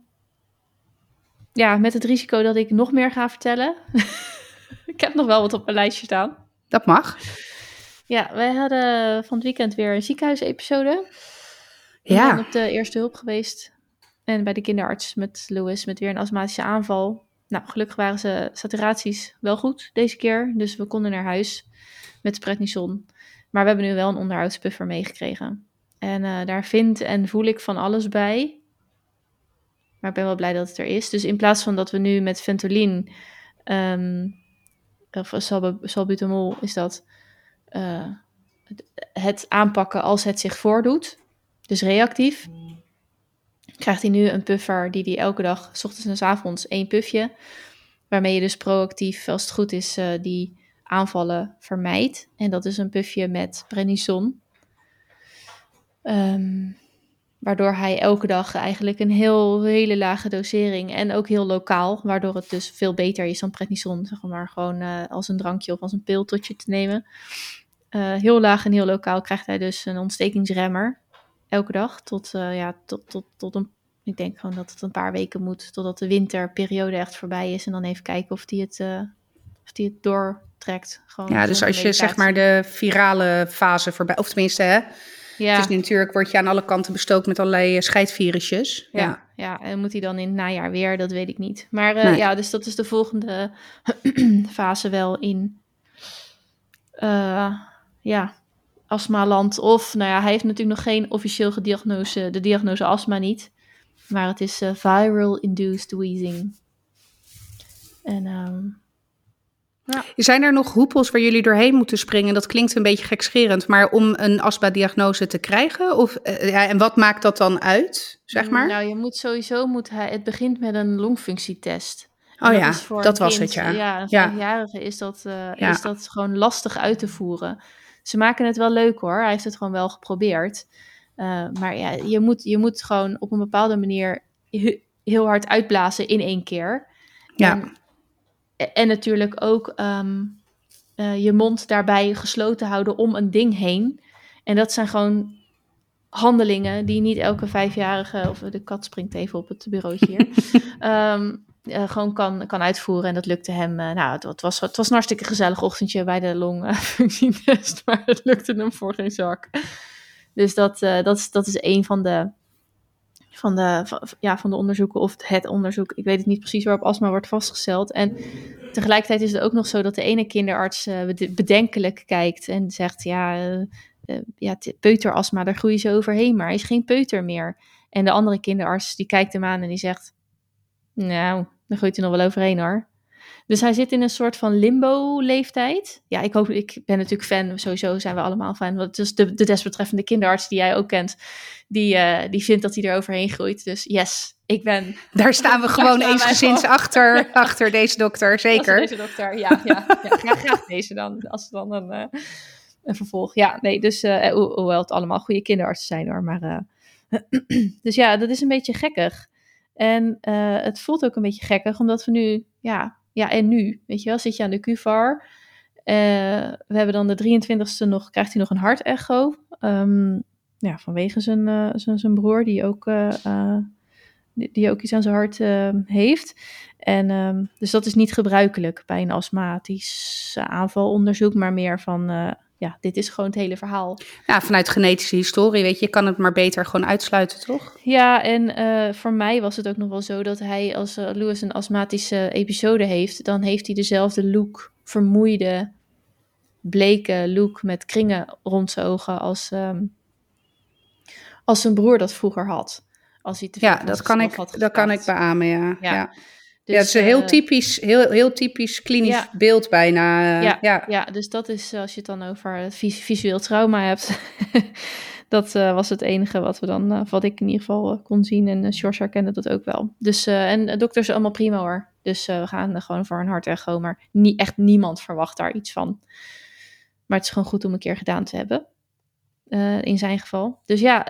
ja, met het risico dat ik nog meer ga vertellen. <laughs> ik heb nog wel wat op mijn lijstje staan.
Dat mag.
Ja, wij hadden van het weekend weer een ziekenhuisepisode.
Ja.
zijn op de eerste hulp geweest. En bij de kinderarts met Louis met weer een astmatische aanval. Nou, gelukkig waren ze saturaties wel goed deze keer. Dus we konden naar huis met prednison. Maar we hebben nu wel een onderhoudspuffer meegekregen. En eh, daar vind en voel ik van alles bij. Maar ik ben wel blij dat het er is. Dus in plaats van dat we nu met Ventolin, um, of salbutamol is dat, uh, het aanpakken als het zich voordoet, dus reactief, krijgt hij nu een puffer die hij elke dag, s ochtends en s avonds, één pufje, waarmee je dus proactief, als het goed is, uh, die aanvallen vermijdt. En dat is een pufje met prednison. Um, waardoor hij elke dag eigenlijk een heel, hele lage dosering en ook heel lokaal, waardoor het dus veel beter is dan prednison, zeg maar gewoon uh, als een drankje of als een pil te nemen. Uh, heel laag en heel lokaal krijgt hij dus een ontstekingsremmer elke dag tot, uh, ja, tot, tot, tot een ik denk gewoon dat het een paar weken moet totdat de winterperiode echt voorbij is. En dan even kijken of die het, uh, of die het doortrekt. Gewoon
ja, dus als je zeg maar de virale fase voorbij, of tenminste hè, ja. Natuurlijk, word je aan alle kanten bestookt met allerlei scheidvirusjes.
Ja, ja. ja. en moet hij dan in het najaar weer? Dat weet ik niet. Maar uh, nee. ja, dus dat is de volgende <clears throat> fase wel in, uh, ja, astmaland. Of, nou ja, hij heeft natuurlijk nog geen officieel gediagnose, de diagnose astma niet. Maar het is uh, viral induced wheezing. En um,
ja. Zijn er nog hoepels waar jullie doorheen moeten springen? Dat klinkt een beetje gekscherend, maar om een astma-diagnose te krijgen? Of, uh, ja, en wat maakt dat dan uit, zeg maar?
Nou, je moet sowieso, moet hij, het begint met een longfunctietest.
Oh ja, dat was het, ja.
Ja, een vijfjarige is, dat, uh, ja. is dat gewoon lastig uit te voeren. Ze maken het wel leuk hoor, hij heeft het gewoon wel geprobeerd. Uh, maar ja, je moet, je moet gewoon op een bepaalde manier heel hard uitblazen in één keer.
Ja.
En, en natuurlijk ook um, uh, je mond daarbij gesloten houden om een ding heen. En dat zijn gewoon handelingen die niet elke vijfjarige, of de kat springt even op het bureautje hier, um, <laughs> uh, gewoon kan, kan uitvoeren. En dat lukte hem. Uh, nou, het, was, het was een hartstikke gezellig ochtendje bij de longfunctietest, <laughs> maar het lukte hem voor geen zak. Dus dat, uh, dat, is, dat is een van de, van, de, ja, van de onderzoeken, of het onderzoek. Ik weet het niet precies waarop astma wordt vastgesteld. En tegelijkertijd is het ook nog zo dat de ene kinderarts bedenkelijk kijkt en zegt: Ja, uh, ja peuterastma, daar groeien ze overheen, maar hij is geen peuter meer. En de andere kinderarts die kijkt hem aan en die zegt: Nou, daar groeit hij nog wel overheen hoor. Dus hij zit in een soort van limbo-leeftijd. Ja, ik hoop, ik ben natuurlijk fan, sowieso zijn we allemaal fan. Want is de, de desbetreffende kinderarts die jij ook kent, die, uh, die vindt dat hij er overheen groeit. Dus yes, ik ben.
Daar staan we gewoon eensgezind achter, <laughs> achter deze dokter, zeker.
Deze dokter, ja, ja, ja graag, graag, deze dan, als dan een, uh, een vervolg. Ja, nee, dus uh, ho hoewel het allemaal goede kinderartsen zijn hoor, maar. <clears throat> dus ja, dat is een beetje gekkig. En het voelt ook een beetje gekkig, omdat we nu, ja, ja, en nu? Weet je wel, zit je aan de QVAR. Uh, we hebben dan de 23ste nog, krijgt hij nog een hartecho. Um, ja, vanwege zijn, uh, zijn, zijn broer, die ook, die, ook iets aan zijn hart heeft. En um, dus dat is niet gebruikelijk bij een astmatisch aanvalonderzoek, maar meer van ja, dit is gewoon het hele verhaal.
Ja, vanuit genetische historie, weet je, je kan het maar beter gewoon uitsluiten, toch?
Ja, en uh, voor mij was het ook nog wel zo dat hij, als uh, Lewis een astmatische episode heeft, dan heeft hij dezelfde look, vermoeide, bleke look met kringen rond zijn ogen als, um, als zijn broer dat vroeger had. Als hij te
ja, dat kan, ik, dat kan ik beamen, ja. ja. ja. Dus, ja, het is een heel typisch, heel, heel typisch klinisch ja. beeld bijna.
Ja, ja. ja, dus dat is als je het dan over vis visueel trauma hebt. <laughs> dat uh, was het enige wat we dan, uh, wat ik in ieder geval uh, kon zien. En uh, George herkende dat ook wel. Dus, en dokters allemaal prima hoor. Dus we gaan gewoon voor een hartecho. Maar niet, echt niemand verwacht daar iets van. Maar het is gewoon goed om een keer gedaan te hebben. in zijn geval. Dus ja,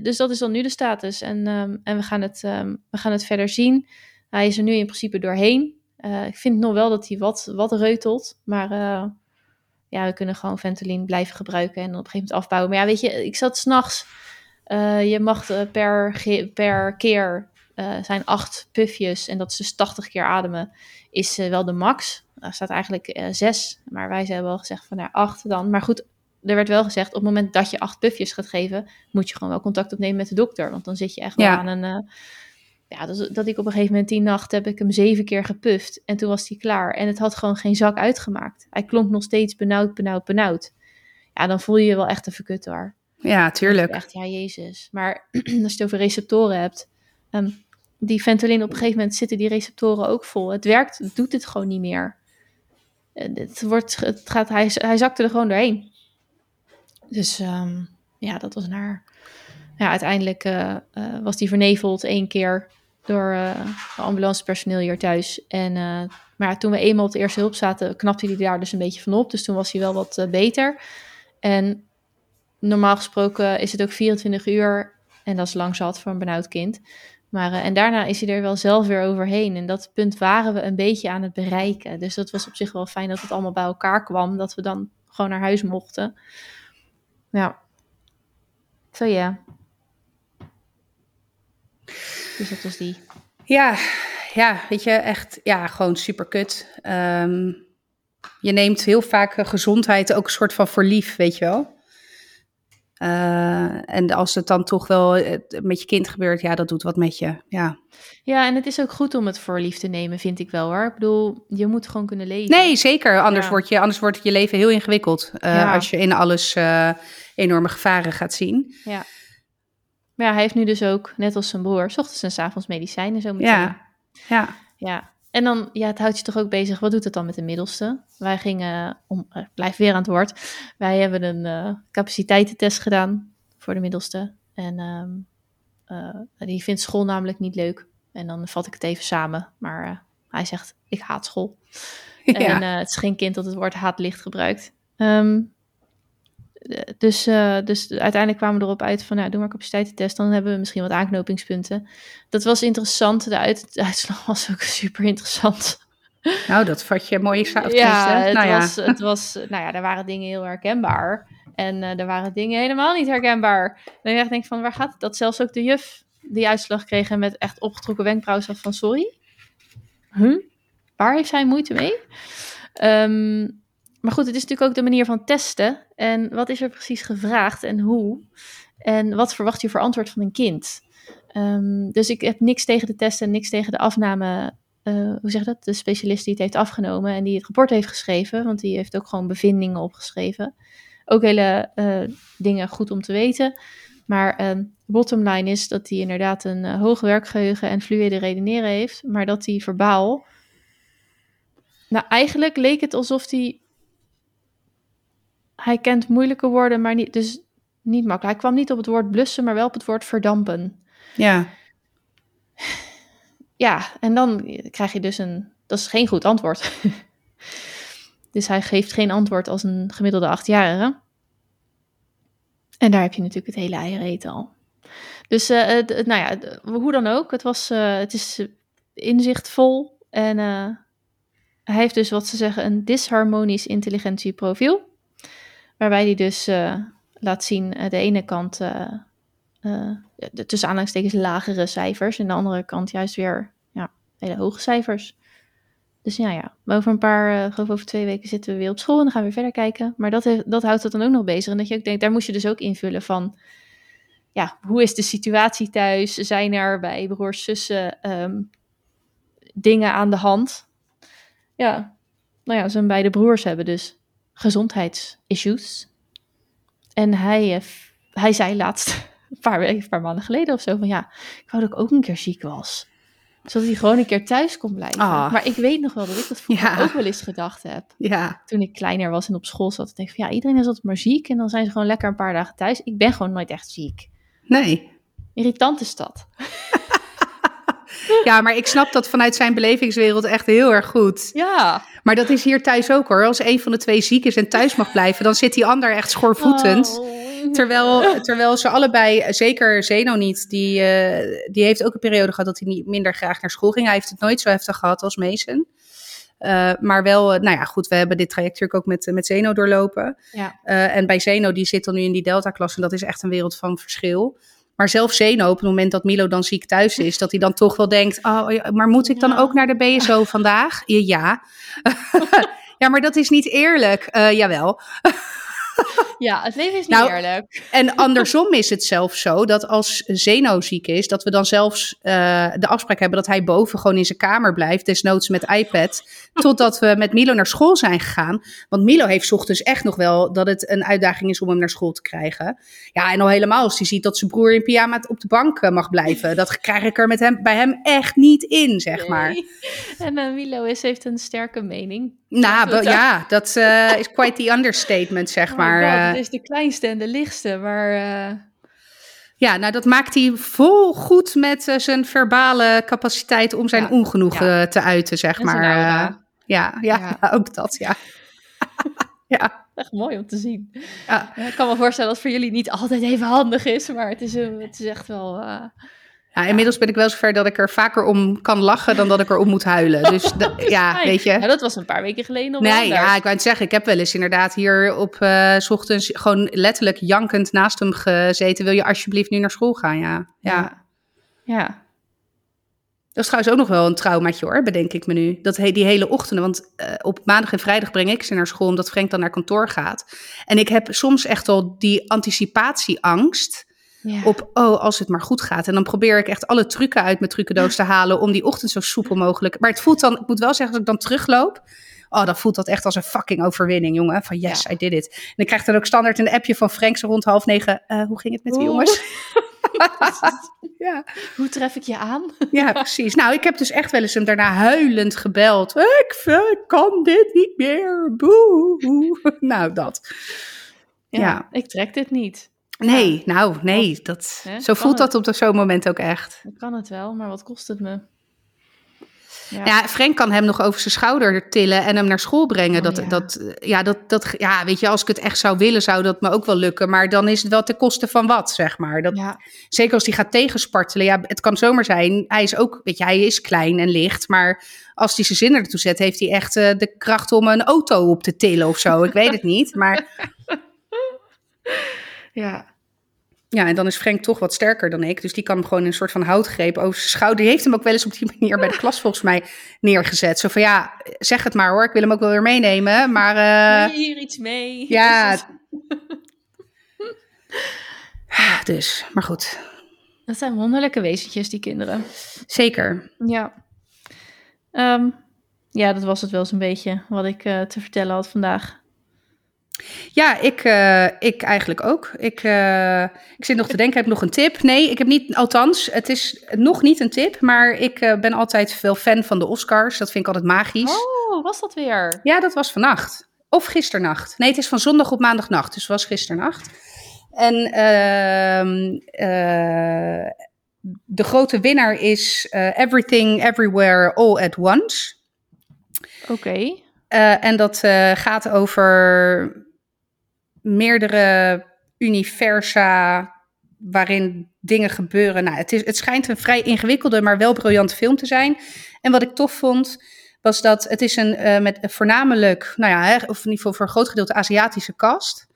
dus dat is dan nu de status. En, um, en we, gaan het, um, we gaan het verder zien. Hij is er nu in principe doorheen. Uh, ik vind nog wel dat hij wat, wat reutelt. Maar uh, ja, we kunnen gewoon Ventolin blijven gebruiken en op een gegeven moment afbouwen. Maar ja, weet je, ik zat s'nachts. Uh, je mag per, per keer zijn acht puffjes. En dat is dus 80 keer ademen. Is wel de max. Er staat eigenlijk zes. Maar wij hebben wel gezegd van nou, acht dan. Maar goed, er werd wel gezegd, op het moment dat je acht puffjes gaat geven, moet je gewoon wel contact opnemen met de dokter. Want dan zit je echt wel ja. aan een, ja, dat, dat, ik op een gegeven moment die nacht heb ik hem zeven keer gepuft. En toen was hij klaar. En het had gewoon geen zak uitgemaakt. Hij klonk nog steeds benauwd, benauwd, benauwd. Ja, dan voel je je wel echt een verkutter.
Ja, tuurlijk.
Echt, ja, jezus. Maar <clears throat> als je het over receptoren hebt. Um, die Ventolin op een gegeven moment zitten die receptoren ook vol. Het werkt, het doet het gewoon niet meer. Eh, Het, wordt, het gaat, hij, hij zakte er gewoon doorheen. Dus ehm, ja, dat was naar. Ja, uiteindelijk eh, eh, was die verneveld één keer door eh ambulancepersoneel hier thuis. En, maar toen we eenmaal op de eerste hulp zaten, knapte hij daar dus een beetje van op. Dus toen was hij wel wat beter. En normaal gesproken is het ook 24 uur. En dat is lang zat voor een benauwd kind. Maar, en daarna is hij er wel zelf weer overheen. En dat punt waren we een beetje aan het bereiken. Dus dat was op zich wel fijn dat het allemaal bij elkaar kwam. Dat we dan gewoon naar huis mochten. Ja. Zo ja. Dus dat was die.
Ja, ja, weet je, echt, ja, gewoon super kut. Ehm, je neemt heel vaak gezondheid ook een soort van voor lief, weet je wel. Eh, en als het dan toch wel eh, met je kind gebeurt, ja, dat doet wat met je. Ja.
Ja, en het is ook goed om het voor lief te nemen, vind ik wel hoor. Ik bedoel, je moet gewoon kunnen leven.
Nee, zeker. Anders,
Ja.
wordt je, anders wordt je leven heel ingewikkeld. eh,
Ja.
Als je in alles enorme gevaren gaat zien.
Ja. Maar ja, hij heeft nu dus ook, net als zijn broer, 's ochtends en 's avonds medicijnen zo meteen.
Ja. Ja.
Ja. En dan, ja, het houdt je toch ook bezig. Wat doet het dan met de middelste? Wij gingen, om, ik blijf weer aan het woord. Wij hebben een eh, capaciteitentest gedaan voor de middelste. En ehm, eh, die vindt school namelijk niet leuk. En dan vat ik het even samen. Maar hij zegt, ik haat school. <laughs> En
ja.
eh, het is geen kind dat het woord haatlicht gebruikt. Ehm, eh, dus, eh, dus uiteindelijk kwamen we erop uit van, nou, doe maar capaciteitentest. Dan hebben we misschien wat aanknopingspunten. Dat was interessant. De, uit, de uitslag was ook <laughs> super interessant.
Nou, dat vat je mooi samen.
Ja, het,
nou ja.
Was, het was, nou ja, er waren dingen heel herkenbaar. En eh, er waren dingen helemaal niet herkenbaar. Dan je echt denkt van, waar gaat het? Dat zelfs ook de juf die uitslag kreeg en met echt opgetrokken wenkbrauwen zat van, sorry? Huh? Waar heeft zij moeite mee? Ehm, maar goed, het is natuurlijk ook de manier van testen. En wat is er precies gevraagd en hoe? En wat verwacht je voor antwoord van een kind? Ehm, dus ik heb niks tegen de testen en niks tegen de afname. eh, hoe zeg dat? De specialist die het heeft afgenomen en die het rapport heeft geschreven. Want die heeft ook gewoon bevindingen opgeschreven. Ook hele eh, dingen goed om te weten. Maar ehm bottom line is dat hij inderdaad een eh, hoog werkgeheugen en fluïde redeneren heeft. Maar dat hij verbaal. Nou, eigenlijk leek het alsof hij. Hij kent moeilijke woorden, maar niet, dus niet makkelijk. Hij kwam niet op het woord blussen, maar wel op het woord verdampen.
ja. <laughs>
Ja, en dan krijg je dus een. Dat is geen goed antwoord. <laughs> dus hij geeft geen antwoord als een gemiddelde achtjarige. En daar heb je natuurlijk het hele eierreet al. Dus eh, nou ja, hoe dan ook, het, was, eh, het is inzichtvol. En eh, hij heeft dus wat ze zeggen een disharmonisch intelligentieprofiel. Waarbij hij dus eh, laat zien eh, de ene kant eh, de, tussen aanhalingstekens lagere cijfers. En de andere kant juist weer ja, hele hoge cijfers. Dus ja, ja. Over een paar, geloof over twee weken zitten we weer op school en dan gaan we weer verder kijken. Maar dat, dat houdt het dan ook nog bezig. En dat je ook denkt, daar moest je dus ook invullen van... Ja, hoe is de situatie thuis? Zijn er bij broers, zussen ehm, dingen aan de hand? Ja, nou ja, zijn beide broers hebben dus gezondheidsissues. En hij, eh, hij zei laatst, <laughs> een paar, weken, een paar maanden geleden of zo, van ja, ik wou dat ik ook een keer ziek was. Zodat hij gewoon een keer thuis kon blijven.
Ah.
Maar ik weet nog wel dat ik dat vroeger
Ja.
ook wel eens gedacht heb.
Ja.
Toen ik kleiner was en op school zat. Ik denk van ja, iedereen is altijd maar ziek. En dan zijn ze gewoon lekker een paar dagen thuis. Ik ben gewoon nooit echt ziek.
Nee.
Irritant is <laughs> dat.
Ja, maar ik snap dat vanuit zijn belevingswereld echt heel erg goed.
Ja.
Maar dat is hier thuis ook hoor. Als een van de twee ziek is en thuis mag blijven, dan zit die ander echt schoorvoetend.
Oh.
Terwijl, terwijl ze allebei, zeker Zeno niet, die, eh, die heeft ook een periode gehad dat hij niet minder graag naar school ging. Hij heeft het nooit zo heftig gehad als Mason. Eh, maar wel, eh, nou ja, goed, we hebben dit traject natuurlijk ook met, met Zeno doorlopen.
Ja.
En bij Zeno, die zit dan nu in die Delta-klas en dat is echt een wereld van verschil. Maar zelf Zeno, op het moment dat Milo dan ziek thuis is, dat hij dan toch wel denkt, oh, maar moet ik dan
Ja.
ook naar de BSO <laughs> vandaag? Ja. Ja, <laughs> ja maar dat is niet eerlijk. Eh, jawel. <laughs> <laughs>
Ja, het leven is niet
Nou,
eerlijk.
En <laughs> andersom is het zelfs zo dat als Zeno ziek is, dat we dan zelfs eh, de afspraak hebben dat hij boven gewoon in zijn kamer blijft, desnoods met iPad, <laughs> totdat we met Milo naar school zijn gegaan. Want Milo heeft ochtends echt nog wel dat het een uitdaging is om hem naar school te krijgen. Ja, en al helemaal als hij ziet dat zijn broer in pyjama op de bank eh, mag blijven. Dat krijg ik er met hem, bij hem echt niet in, zeg maar.
En eh, Milo is, heeft een sterke mening.
Nou,
Dat-
ja, dat eh, is quite the understatement, zeg <laughs>
Oh
maar.
God,
eh.
het is de kleinste en de lichtste, maar eh,
Ja, nou dat maakt hij vol goed met zijn verbale capaciteit om zijn
Ja,
ongenoegen
ja.
te uiten, zeg
En
maar. ja, ja,
Ja. <laughs>
ook dat, ja. <laughs> ja,
echt mooi om te zien. ik kan me voorstellen dat het voor jullie niet altijd even handig is, maar het is, het is echt wel...
ja, inmiddels ben ik wel zover dat ik er vaker om kan lachen dan dat ik er om moet huilen. Dus <laughs> da- ja,
fijn.
weet je.
Dat was een paar weken geleden nog
Nee, ja, ik wou het zeggen, ik heb wel eens inderdaad hier op 's ochtends gewoon letterlijk jankend naast hem gezeten. Wil je alsjeblieft nu naar school gaan? Ja, ja.
ja. Ja.
Dat is trouwens ook nog wel een traumaatje hoor, bedenk ik me nu. Dat he- die hele ochtenden, want eh, op maandag en vrijdag breng ik ze naar school omdat Frank dan naar kantoor gaat. En ik heb soms echt al die anticipatieangst
Ja.
op, oh, als het maar goed gaat. En dan probeer ik echt alle trucken uit mijn trucendoos te halen om die ochtend zo soepel mogelijk. Maar het voelt dan, ik moet wel zeggen, als ik dan terugloop, oh, dan voelt dat echt als een fucking overwinning, jongen. Van yes,
Ja.
I did it. En ik krijg dan ook standaard een appje van Frank zo rond half negen. eh, hoe ging het met
Oeh.
jongens? <laughs> ja.
Hoe tref ik je aan?
Ja, precies. Nou, ik heb dus echt wel eens hem daarna huilend gebeld. Ik, ik kan dit niet meer. Boe. Nou, dat. Ja.
Ik trek dit niet.
Nee, nou, nee. Dat,
Hè,
zo voelt
het?
dat op zo'n moment ook echt.
Ik kan het wel, maar wat kost het me? Ja.
Ja, Frank kan hem nog over zijn schouder tillen en hem naar school brengen.
Oh,
dat,
ja.
Dat, ja, dat, dat, ja, weet je, als ik het echt zou willen, zou dat me ook wel lukken. Maar dan is het wel ten koste van wat, zeg maar. Dat,
ja.
Zeker als hij gaat tegenspartelen. Ja, het kan zomaar zijn. Hij is ook, weet je, hij is klein en licht. Maar als hij zijn zinnen ertoe zet, heeft hij echt eh, de kracht om een auto op te tillen of zo. Ik weet het niet. Maar <laughs>
ja.
ja, en dan is Frank toch wat sterker dan ik. Dus die kan hem gewoon in een soort van houtgreep over zijn schouder. Die heeft hem ook wel eens op die manier bij de klas volgens mij neergezet. Zo van ja, zeg het maar hoor. Ik wil hem ook wel weer meenemen. Maar eh,
Wil je hier iets mee? <laughs>
ja.
Dus
maar goed.
Dat zijn wonderlijke wezentjes, die kinderen.
Zeker.
Ja. Ehm, ja, dat was het wel zo'n beetje wat ik eh, te vertellen had vandaag.
Ja, ik, eh, ik eigenlijk ook. Ik, eh, ik zit nog te denken, heb ik nog een tip? Nee, ik heb niet, althans, het is nog niet een tip, maar ik eh, ben altijd wel fan van de Oscars. Dat vind ik altijd magisch.
Oh, was dat weer?
Ja, dat was vannacht. Of gisternacht. Nee, het is van zondag op maandagnacht, dus het was gisternacht. En ehm, eh, de grote winnaar is Everything, Everywhere, All at Once.
Oké.
En dat gaat over meerdere universa waarin dingen gebeuren. Nou, het, is, het schijnt een vrij ingewikkelde, maar wel briljante film te zijn. En wat ik tof vond, was dat het is een eh, met voornamelijk, nou ja, of in ieder geval voor een groot gedeelte Aziatische cast.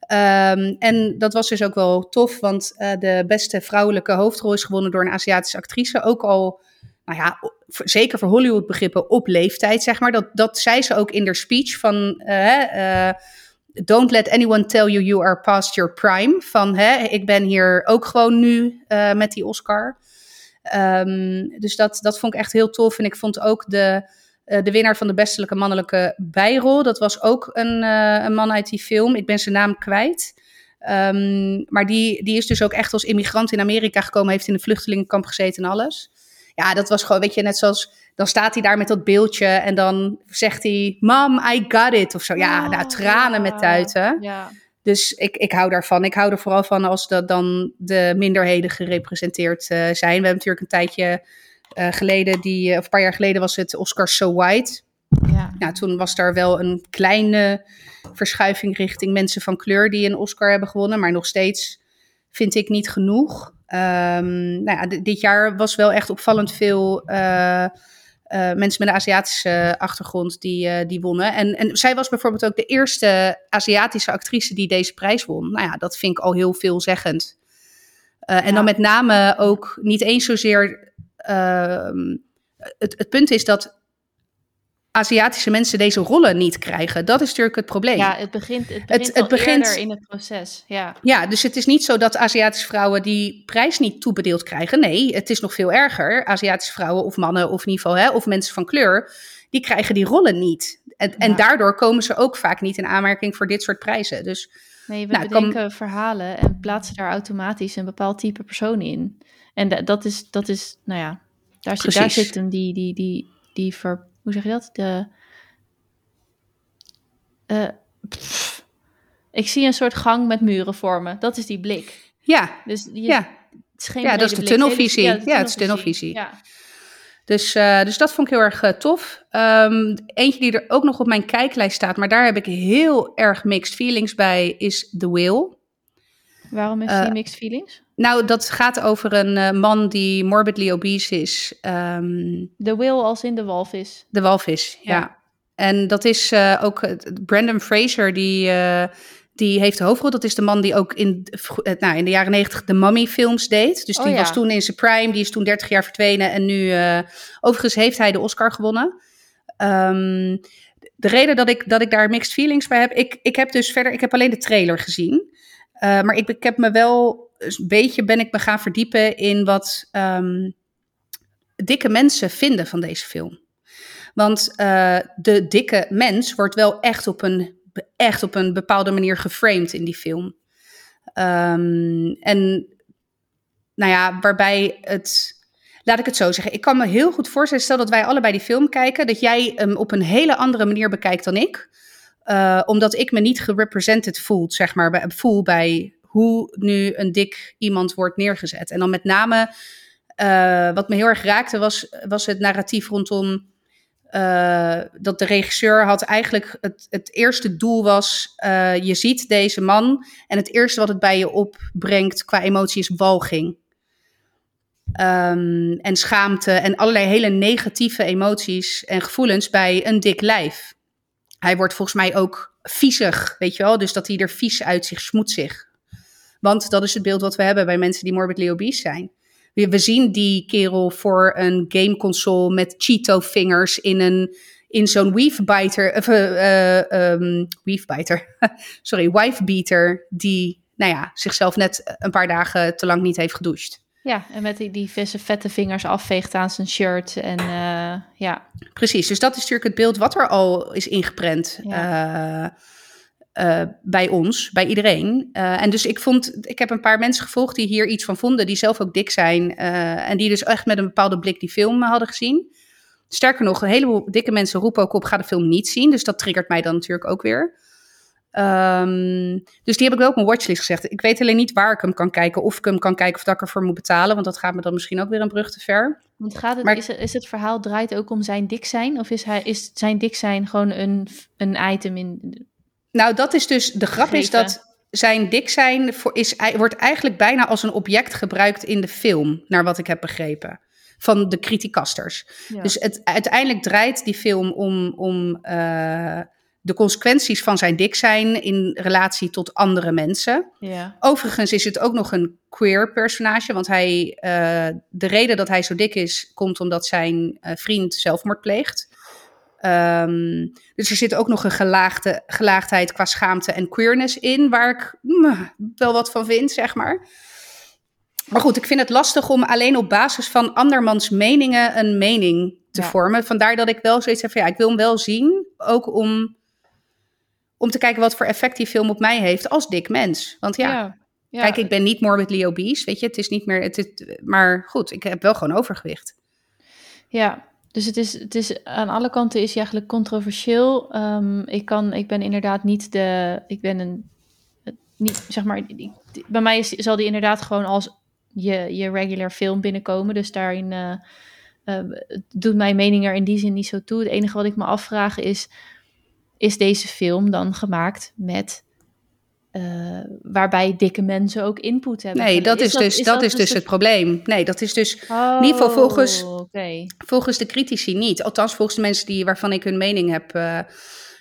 Ehm, en dat was dus ook wel tof, want eh, de beste vrouwelijke hoofdrol is gewonnen door een Aziatische actrice. Ook al, nou ja, zeker voor Hollywood begrippen op leeftijd, zeg maar. Dat, dat zei ze ook in haar speech van... eh, Don't let anyone tell you you are past your prime. Van, hè, ik ben hier ook gewoon nu eh, met die Oscar. Ehm, dus dat, dat vond ik echt heel tof. En ik vond ook de, eh, de winnaar van de bestelijke mannelijke bijrol. Dat was ook een, eh, een man uit die film. Ik ben zijn naam kwijt. Ehm, maar die, die is dus ook echt als immigrant in Amerika gekomen. Heeft in een vluchtelingenkamp gezeten en alles. Ja, dat was gewoon, weet je, net zoals... Dan staat hij daar met dat beeldje en dan zegt hij... Mom, I got it, of zo. Ja,
Oh,
nou, tranen
ja.
met tuiten.
Ja.
Dus ik, ik hou daarvan. Ik hou er vooral van als dat dan de minderheden gerepresenteerd eh, zijn. We hebben natuurlijk een tijdje eh, geleden, die, eh, of een paar jaar geleden was het Oscar So White.
ja.
Nou, toen was daar wel een kleine verschuiving richting mensen van kleur die een Oscar hebben gewonnen. Maar nog steeds vind ik niet genoeg. Ehm, nou ja, dit jaar was wel echt opvallend veel mensen met een Aziatische achtergrond die, eh, die wonnen. En, en zij was bijvoorbeeld ook de eerste Aziatische actrice die deze prijs won. Nou ja, dat vind ik al heel veelzeggend. Eh, en
Ja.
dan met name ook niet eens zozeer. ehm, het, het punt is dat Aziatische mensen deze rollen niet krijgen. Dat is natuurlijk het probleem.
Ja, het begint, het begint,
het begint-
in het proces. Ja.
Ja, dus het is niet zo dat Aziatische vrouwen die prijs niet toebedeeld krijgen. Nee, het is nog veel erger. Aziatische vrouwen of mannen, of in ieder geval, hè, of mensen van kleur, die krijgen die rollen niet. En, en daardoor komen ze ook vaak niet in aanmerking voor dit soort prijzen. Dus
Nee, we
Nou, ik kan-
bedenken verhalen en plaatsen daar automatisch een bepaald type persoon in. En da- dat is, dat is, nou ja, daar, zit, daar zit hem die, die, die, die ver, hoe zeg je dat? De, eh, pff. ik zie een soort gang met muren vormen. Dat is die blik.
ja,
Dus je,
ja.
het is geen
Ja, dat is de tunnelvisie. Ja, het is tunnelvisie.
Ja.
Dus, eh, dus dat vond ik heel erg eh, tof. Ehm, eentje die er ook nog op mijn kijklijst staat, maar daar heb ik heel erg mixed feelings bij, is The Will.
Waarom
Eh,
hij mixed feelings?
Nou, dat gaat over een eh, man die morbidly obese is. Ehm,
De will als in de walvis.
de walvis, ja.
Ja.
En dat is eh, ook eh, Brandon Fraser, die, die heeft de hoofdrol. Dat is de man die ook in, nou, in de jaren negentig de Mummy films deed. Dus
Oh,
die
ja.
was toen in zijn prime, die is toen 30 jaar verdwenen. En nu, overigens heeft hij de Oscar gewonnen. Ehm, de reden dat ik, dat ik daar mixed feelings bij heb, ik, ik heb dus verder, ik heb alleen de trailer gezien. Maar ik, ik heb me wel een beetje ben ik me gaan verdiepen in wat ehm, dikke mensen vinden van deze film. Want eh, de dikke mens wordt wel echt op een, echt op een bepaalde manier geframed in die film. Ehm, en nou ja, waarbij het. Laat ik het zo zeggen. Ik kan me heel goed voorstellen, stel dat wij allebei die film kijken, dat jij hem op een hele andere manier bekijkt dan ik. Eh, omdat ik me niet gerepresented voel, zeg maar, voel bij hoe nu een dik iemand wordt neergezet. En dan met name, eh, wat me heel erg raakte, was, was het narratief rondom eh, dat de regisseur had eigenlijk het, het eerste doel was, eh, je ziet deze man en het eerste wat het bij je opbrengt qua emotie is walging. Ehm, en schaamte en allerlei hele negatieve emoties en gevoelens bij een dik lijf. Hij wordt volgens mij ook viezig, weet je wel? Dus dat hij er vies uitziet, smoetsig. Want dat is het beeld wat we hebben bij mensen die morbidly obese zijn. We, we zien die kerel voor een gameconsole met Cheeto-vingers in, een, in zo'n weavebiter, of, eh, eh, ehm, weavebiter, <laughs> sorry, wifebeater, die, nou ja, zichzelf net een paar dagen te lang niet heeft gedoucht.
Ja, en met die, die visse, vette vingers afveegt aan zijn shirt. En eh, ja,
Precies, dus dat is natuurlijk het beeld wat er al is ingeprent eh, eh, bij ons, bij iedereen. Eh, en dus ik vond, ik heb een paar mensen gevolgd die hier iets van vonden, die zelf ook dik zijn. eh, en die dus echt met een bepaalde blik die film hadden gezien. Sterker nog, een heleboel dikke mensen roepen ook op, ga de film niet zien. Dus dat triggert mij dan natuurlijk ook weer. Ehm, dus die heb ik wel op mijn watchlist gezegd. Ik weet alleen niet waar ik hem kan kijken. Of ik hem kan kijken of dat ik ervoor moet betalen. Want dat gaat me dan misschien ook weer een brug te ver.
want gaat het,
Maar-
is, het, is het verhaal draait ook om zijn dik zijn? Of is, hij, is zijn dik zijn gewoon een, een item in...
Nou, dat is dus, de grap is dat zijn dik zijn voor, is, wordt eigenlijk bijna als een object gebruikt in de film, naar wat ik heb begrepen. Van de criticasters.
Ja.
Dus het, uiteindelijk draait die film om, om eh, de consequenties van zijn dik zijn in relatie tot andere mensen.
ja.
Overigens is het ook nog een queer personage, want hij, eh, de reden dat hij zo dik is, komt omdat zijn eh, vriend zelfmoord pleegt. Ehm, dus er zit ook nog een gelaagde, gelaagdheid qua schaamte en queerness in, waar ik mm, wel wat van vind, zeg maar. Maar goed, ik vind het lastig om alleen op basis van andermans meningen een mening te
Ja.
vormen. Vandaar dat ik wel zoiets heb van ja, ik wil hem wel zien, ook om, om te kijken wat voor effect die film op mij heeft als dik mens. Want ja,
ja. ja.
Kijk, ik ben niet morbidly obese, weet je. Het is niet meer... Het, het- maar goed, ik heb wel gewoon overgewicht.
Ja, dus het is, het is aan alle kanten is hij eigenlijk controversieel. Ehm, ik, kan, ik ben inderdaad niet de. Ik ben een. Niet, zeg maar, bij mij is, zal die inderdaad gewoon als je, je regular film binnenkomen. Dus daarin eh, eh, doet mijn mening er in die zin niet zo toe. Het enige wat ik me afvraag is: is deze film dan gemaakt met. Eh, waarbij dikke mensen ook input hebben?
Nee, dat is, dus, dat is dus
soort-
het probleem. Nee, dat is dus
Oh,
in ieder geval volgens- volgens de critici niet. Althans, volgens de mensen die, waarvan ik hun mening heb, eh,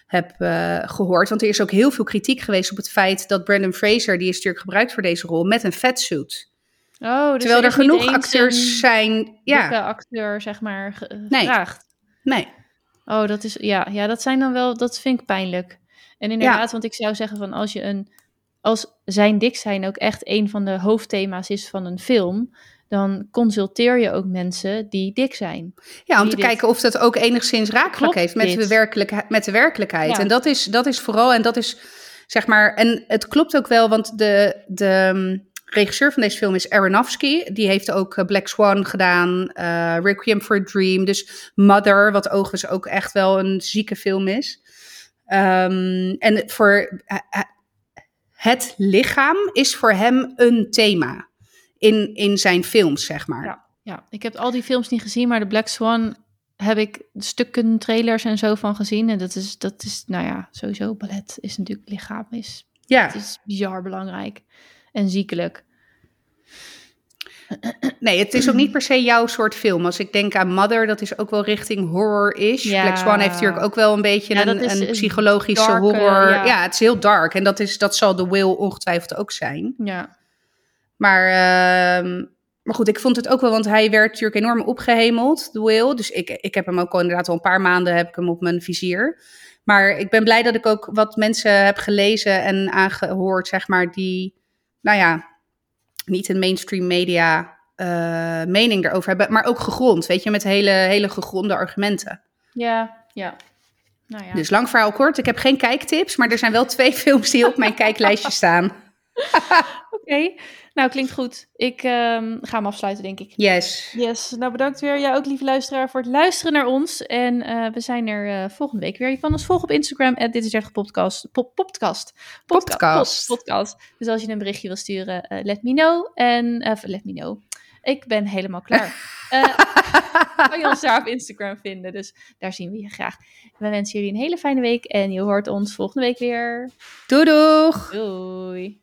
heb eh, gehoord. Want er is ook heel veel kritiek geweest op het feit dat Brandon Fraser... die is natuurlijk gebruikt voor deze rol, met een fatsuit.
Oh, dus
Terwijl er
niet
genoeg acteurs zijn... Ja,
acteur, zeg maar, ge-
Nee.
gevraagd.
nee.
Oh, dat is ja, ja, dat zijn dan wel, dat vind ik pijnlijk. En inderdaad, want ik zou zeggen van als je een, als zijn dik zijn ook echt een van de hoofdthema's is van een film, dan consulteer je ook mensen die dik zijn.
Ja, om te
dit-
kijken of dat ook enigszins raakvlak heeft met de, werkelijkheid, met de werkelijkheid.
Ja.
En dat is, dat is vooral, en dat is zeg maar, en het klopt ook wel, want de, de um, regisseur van deze film is Aronofsky. Die heeft ook eh, Black Swan gedaan, eh, Requiem for a Dream. Dus Mother, wat overigens ook echt wel een zieke film is. Ehm, en voor eh, eh, het lichaam is voor hem een thema in, in zijn films, zeg maar.
Ja. Ja, ik heb al die films niet gezien, maar de Black Swan heb ik stukken trailers en zo van gezien. En dat is, dat is nou ja, sowieso ballet is natuurlijk lichaam is,
Ja.
het is bizar belangrijk en ziekelijk.
Nee, het is ook niet per se jouw soort film. Als ik denk aan Mother, dat is ook wel richting horror-ish.
Ja.
Black Swan heeft natuurlijk ook wel een beetje
Ja,
een, een psychologische horror.
ja.
Ja. het is heel dark. En dat, is, dat zal The Will ongetwijfeld ook zijn.
Ja,
Maar, ehm, maar goed, ik vond het ook wel, want hij werd natuurlijk enorm opgehemeld, The Will. Dus ik, ik heb hem ook al inderdaad al een paar maanden heb ik hem op mijn vizier. Maar ik ben blij dat ik ook wat mensen heb gelezen en aangehoord, zeg maar, die, nou ja, niet in mainstream media eh, mening erover hebben, maar ook gegrond, weet je, met hele, hele gegronde argumenten.
ja, ja. Nou ja.
Dus lang verhaal kort, ik heb geen kijktips, maar er zijn wel twee <laughs> films die op mijn kijklijstje staan. <laughs>
Oké, nou klinkt goed. Ik ehm, ga hem afsluiten, denk ik.
Yes.
Yes, nou bedankt weer. Jij ook, lieve luisteraar, voor het luisteren naar ons. En eh, we zijn er eh, volgende week weer. Je kan ons volgen op Instagram, at dit is echt podcast. Pop, podcast. Podca-
Podcast.
pod- podcast. Dus als je een berichtje wil sturen, eh, let me know. En, eh, let me know. Ik ben helemaal klaar. <laughs> Eh kan je ons daar op Instagram vinden. Dus daar zien we je graag. We wensen jullie een hele fijne week. En je hoort ons volgende week weer.
Doei doeg!
Doei.